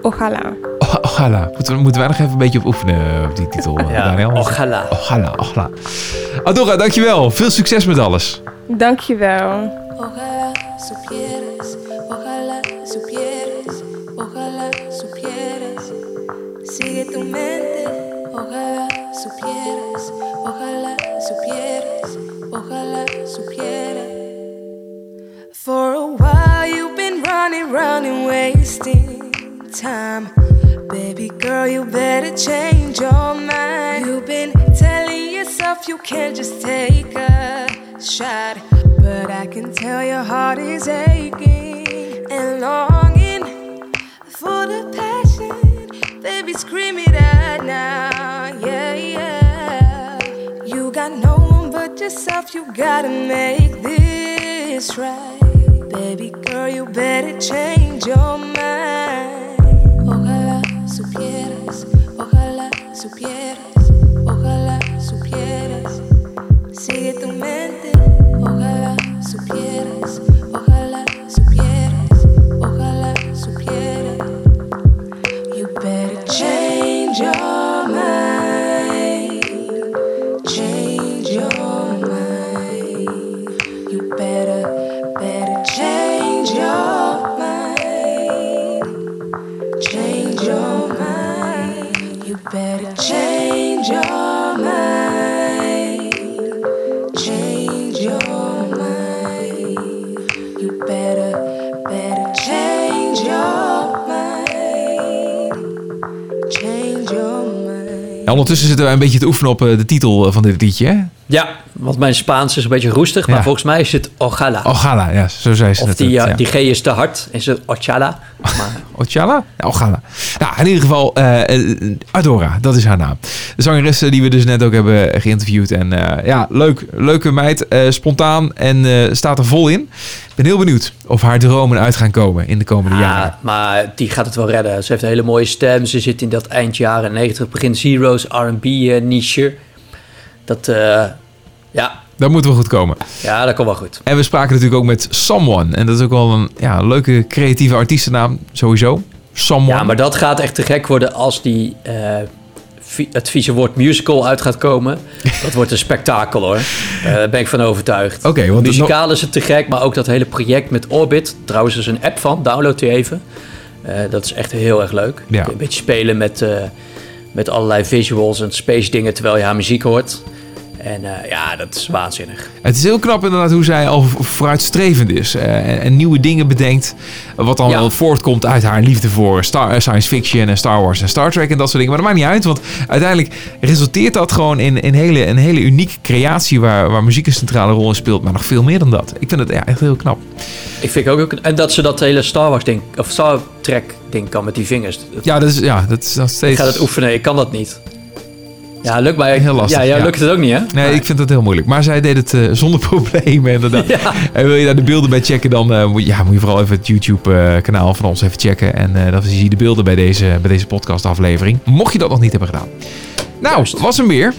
Ojalá. Oh. Moeten, we- moeten wij nog even een beetje op oefenen op die titel, eh, Ja, Daniel? Ojalá, ojalá. Adora, dankjewel. Veel succes met alles. Dankjewel. Ojalá running, running, wasting time. Baby girl, you better change your mind. You've been telling yourself you can't just take a shot. But I can tell your heart is aching and longing for the passion. Baby, scream it out now. Yeah, yeah. You got no one but yourself. You gotta make this right. Baby girl, you better change your mind. Ojalá supieras, ojalá supieras, ojalá supieras. Sigue tu mente, ojalá supieras, ojalá supieras, ojalá supieras. You better change your your change your mind. You better, better change your mind, change your mind. Ja, ondertussen zitten wij een beetje te oefenen op eh, de titel eh, van dit liedje. Ja, want mijn Spaans is een beetje roestig, maar Ja. volgens mij is het ojalá. Ojalá, ja, zo zei ze of die, het, eh, ja. die G is te hard, is het ochala. Maar Ochala? Ja, Ochala. Nou, in ieder geval, eh, eh, Adora, dat is haar naam. De zangeres die we dus net ook hebben geïnterviewd. En ja, leuk, leuke meid, spontaan en staat er vol in. Ik ben heel benieuwd of haar dromen uit gaan komen in de komende jaren. Ja, maar die gaat het wel redden. Ze heeft een hele mooie stem. Ze zit in dat eind jaren 90, begin zeros, R&B niche. Dat, eh, ja, Dat moet wel goed komen. ja, dat komt wel goed. En we spraken natuurlijk ook met Someone. En dat is ook wel een ja, leuke creatieve artiestennaam, sowieso. Someone. Ja, maar dat gaat echt te gek worden als die, eh, het vieze woord musical uit gaat komen. Dat wordt een spektakel hoor. Eh, daar ben ik van overtuigd. Oké, want Muzikaal is het te gek, maar ook dat hele project met Orbit. Trouwens, er is een app van, download die even. Dat is echt heel erg leuk. Ja. Een beetje spelen met, met allerlei visuals en space dingen terwijl je haar muziek hoort. En eh, ja, dat is waanzinnig. Het is heel knap inderdaad hoe zij al vo- vooruitstrevend is. eh, en, en nieuwe dingen bedenkt. Wat dan Ja. wel voortkomt uit haar liefde voor star, eh, science fiction en Star Wars en Star Trek en dat soort dingen. Maar dat maakt niet uit, want uiteindelijk resulteert dat gewoon in, in hele, een hele unieke creatie waar, waar muziek een centrale rol in speelt. Maar nog veel meer dan dat. Ik vind het ja, echt heel knap. Ik vind ook, ook... En dat ze dat hele Star Wars ding, of Star Trek ding kan met die vingers. Dat- Ja, dat is, ja, dat is nog Ik steeds... ga dat oefenen, ik kan dat niet. Ja, lukt mij. Heel lastig, Ja, jou ja. lukt het ook niet, hè? Nee, ik vind dat heel moeilijk. Maar zij deed het eh, zonder problemen inderdaad. Ja. En wil je daar de beelden bij checken, dan eh, moet, ja, moet je vooral even het YouTube-kanaal van ons even checken. En eh, dan zie je de beelden bij deze, bij deze podcast-aflevering. Mocht je dat nog niet hebben gedaan. Nou, Juist. was hem weer.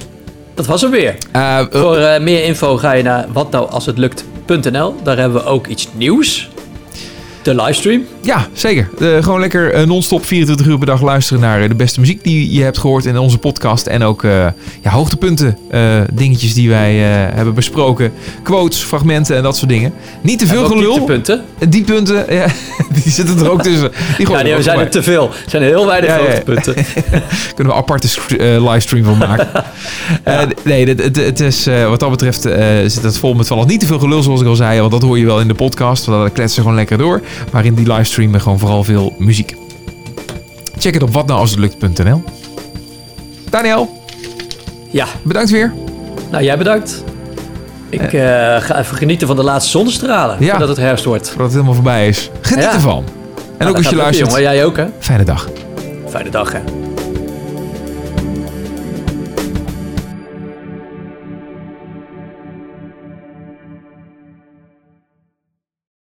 Dat was hem weer. Eh, eh, Voor eh, meer info ga je naar watnoualshetlukt.nl. Daar hebben we ook iets nieuws. De livestream. ja, zeker. Eh, gewoon lekker eh, non-stop 24 uur per dag luisteren naar eh, de beste muziek die je hebt gehoord in onze podcast. En ook ja, hoogtepunten, dingetjes die wij hebben besproken. Quotes, fragmenten en dat soort dingen. Niet te veel gelul. dieptepunten. Die punten, ja, die zitten er ook tussen. Die Ja, die we zijn er te veel. Er zijn er heel weinig Ja, ja, ja. hoogtepunten. kunnen we aparte livestream van maken. Nee, het, het, is, wat dat betreft zit het vol met van nog niet te veel gelul, zoals ik al zei. Want dat hoor je wel in de podcast. Want dan kletsen gewoon lekker door. Maar in die livestream gewoon vooral veel muziek. Check het op watnoualshetlukt.nl Daniel, Ja, bedankt weer. nou jij bedankt. Ik eh, ga even genieten van de laatste zonnestralen. Ja. Voordat het herfst wordt. Voordat het helemaal voorbij is. Geniet Ja. ervan. En Nou, ook als je luistert, Jongen, jij ook hè? fijne dag. Fijne dag hè.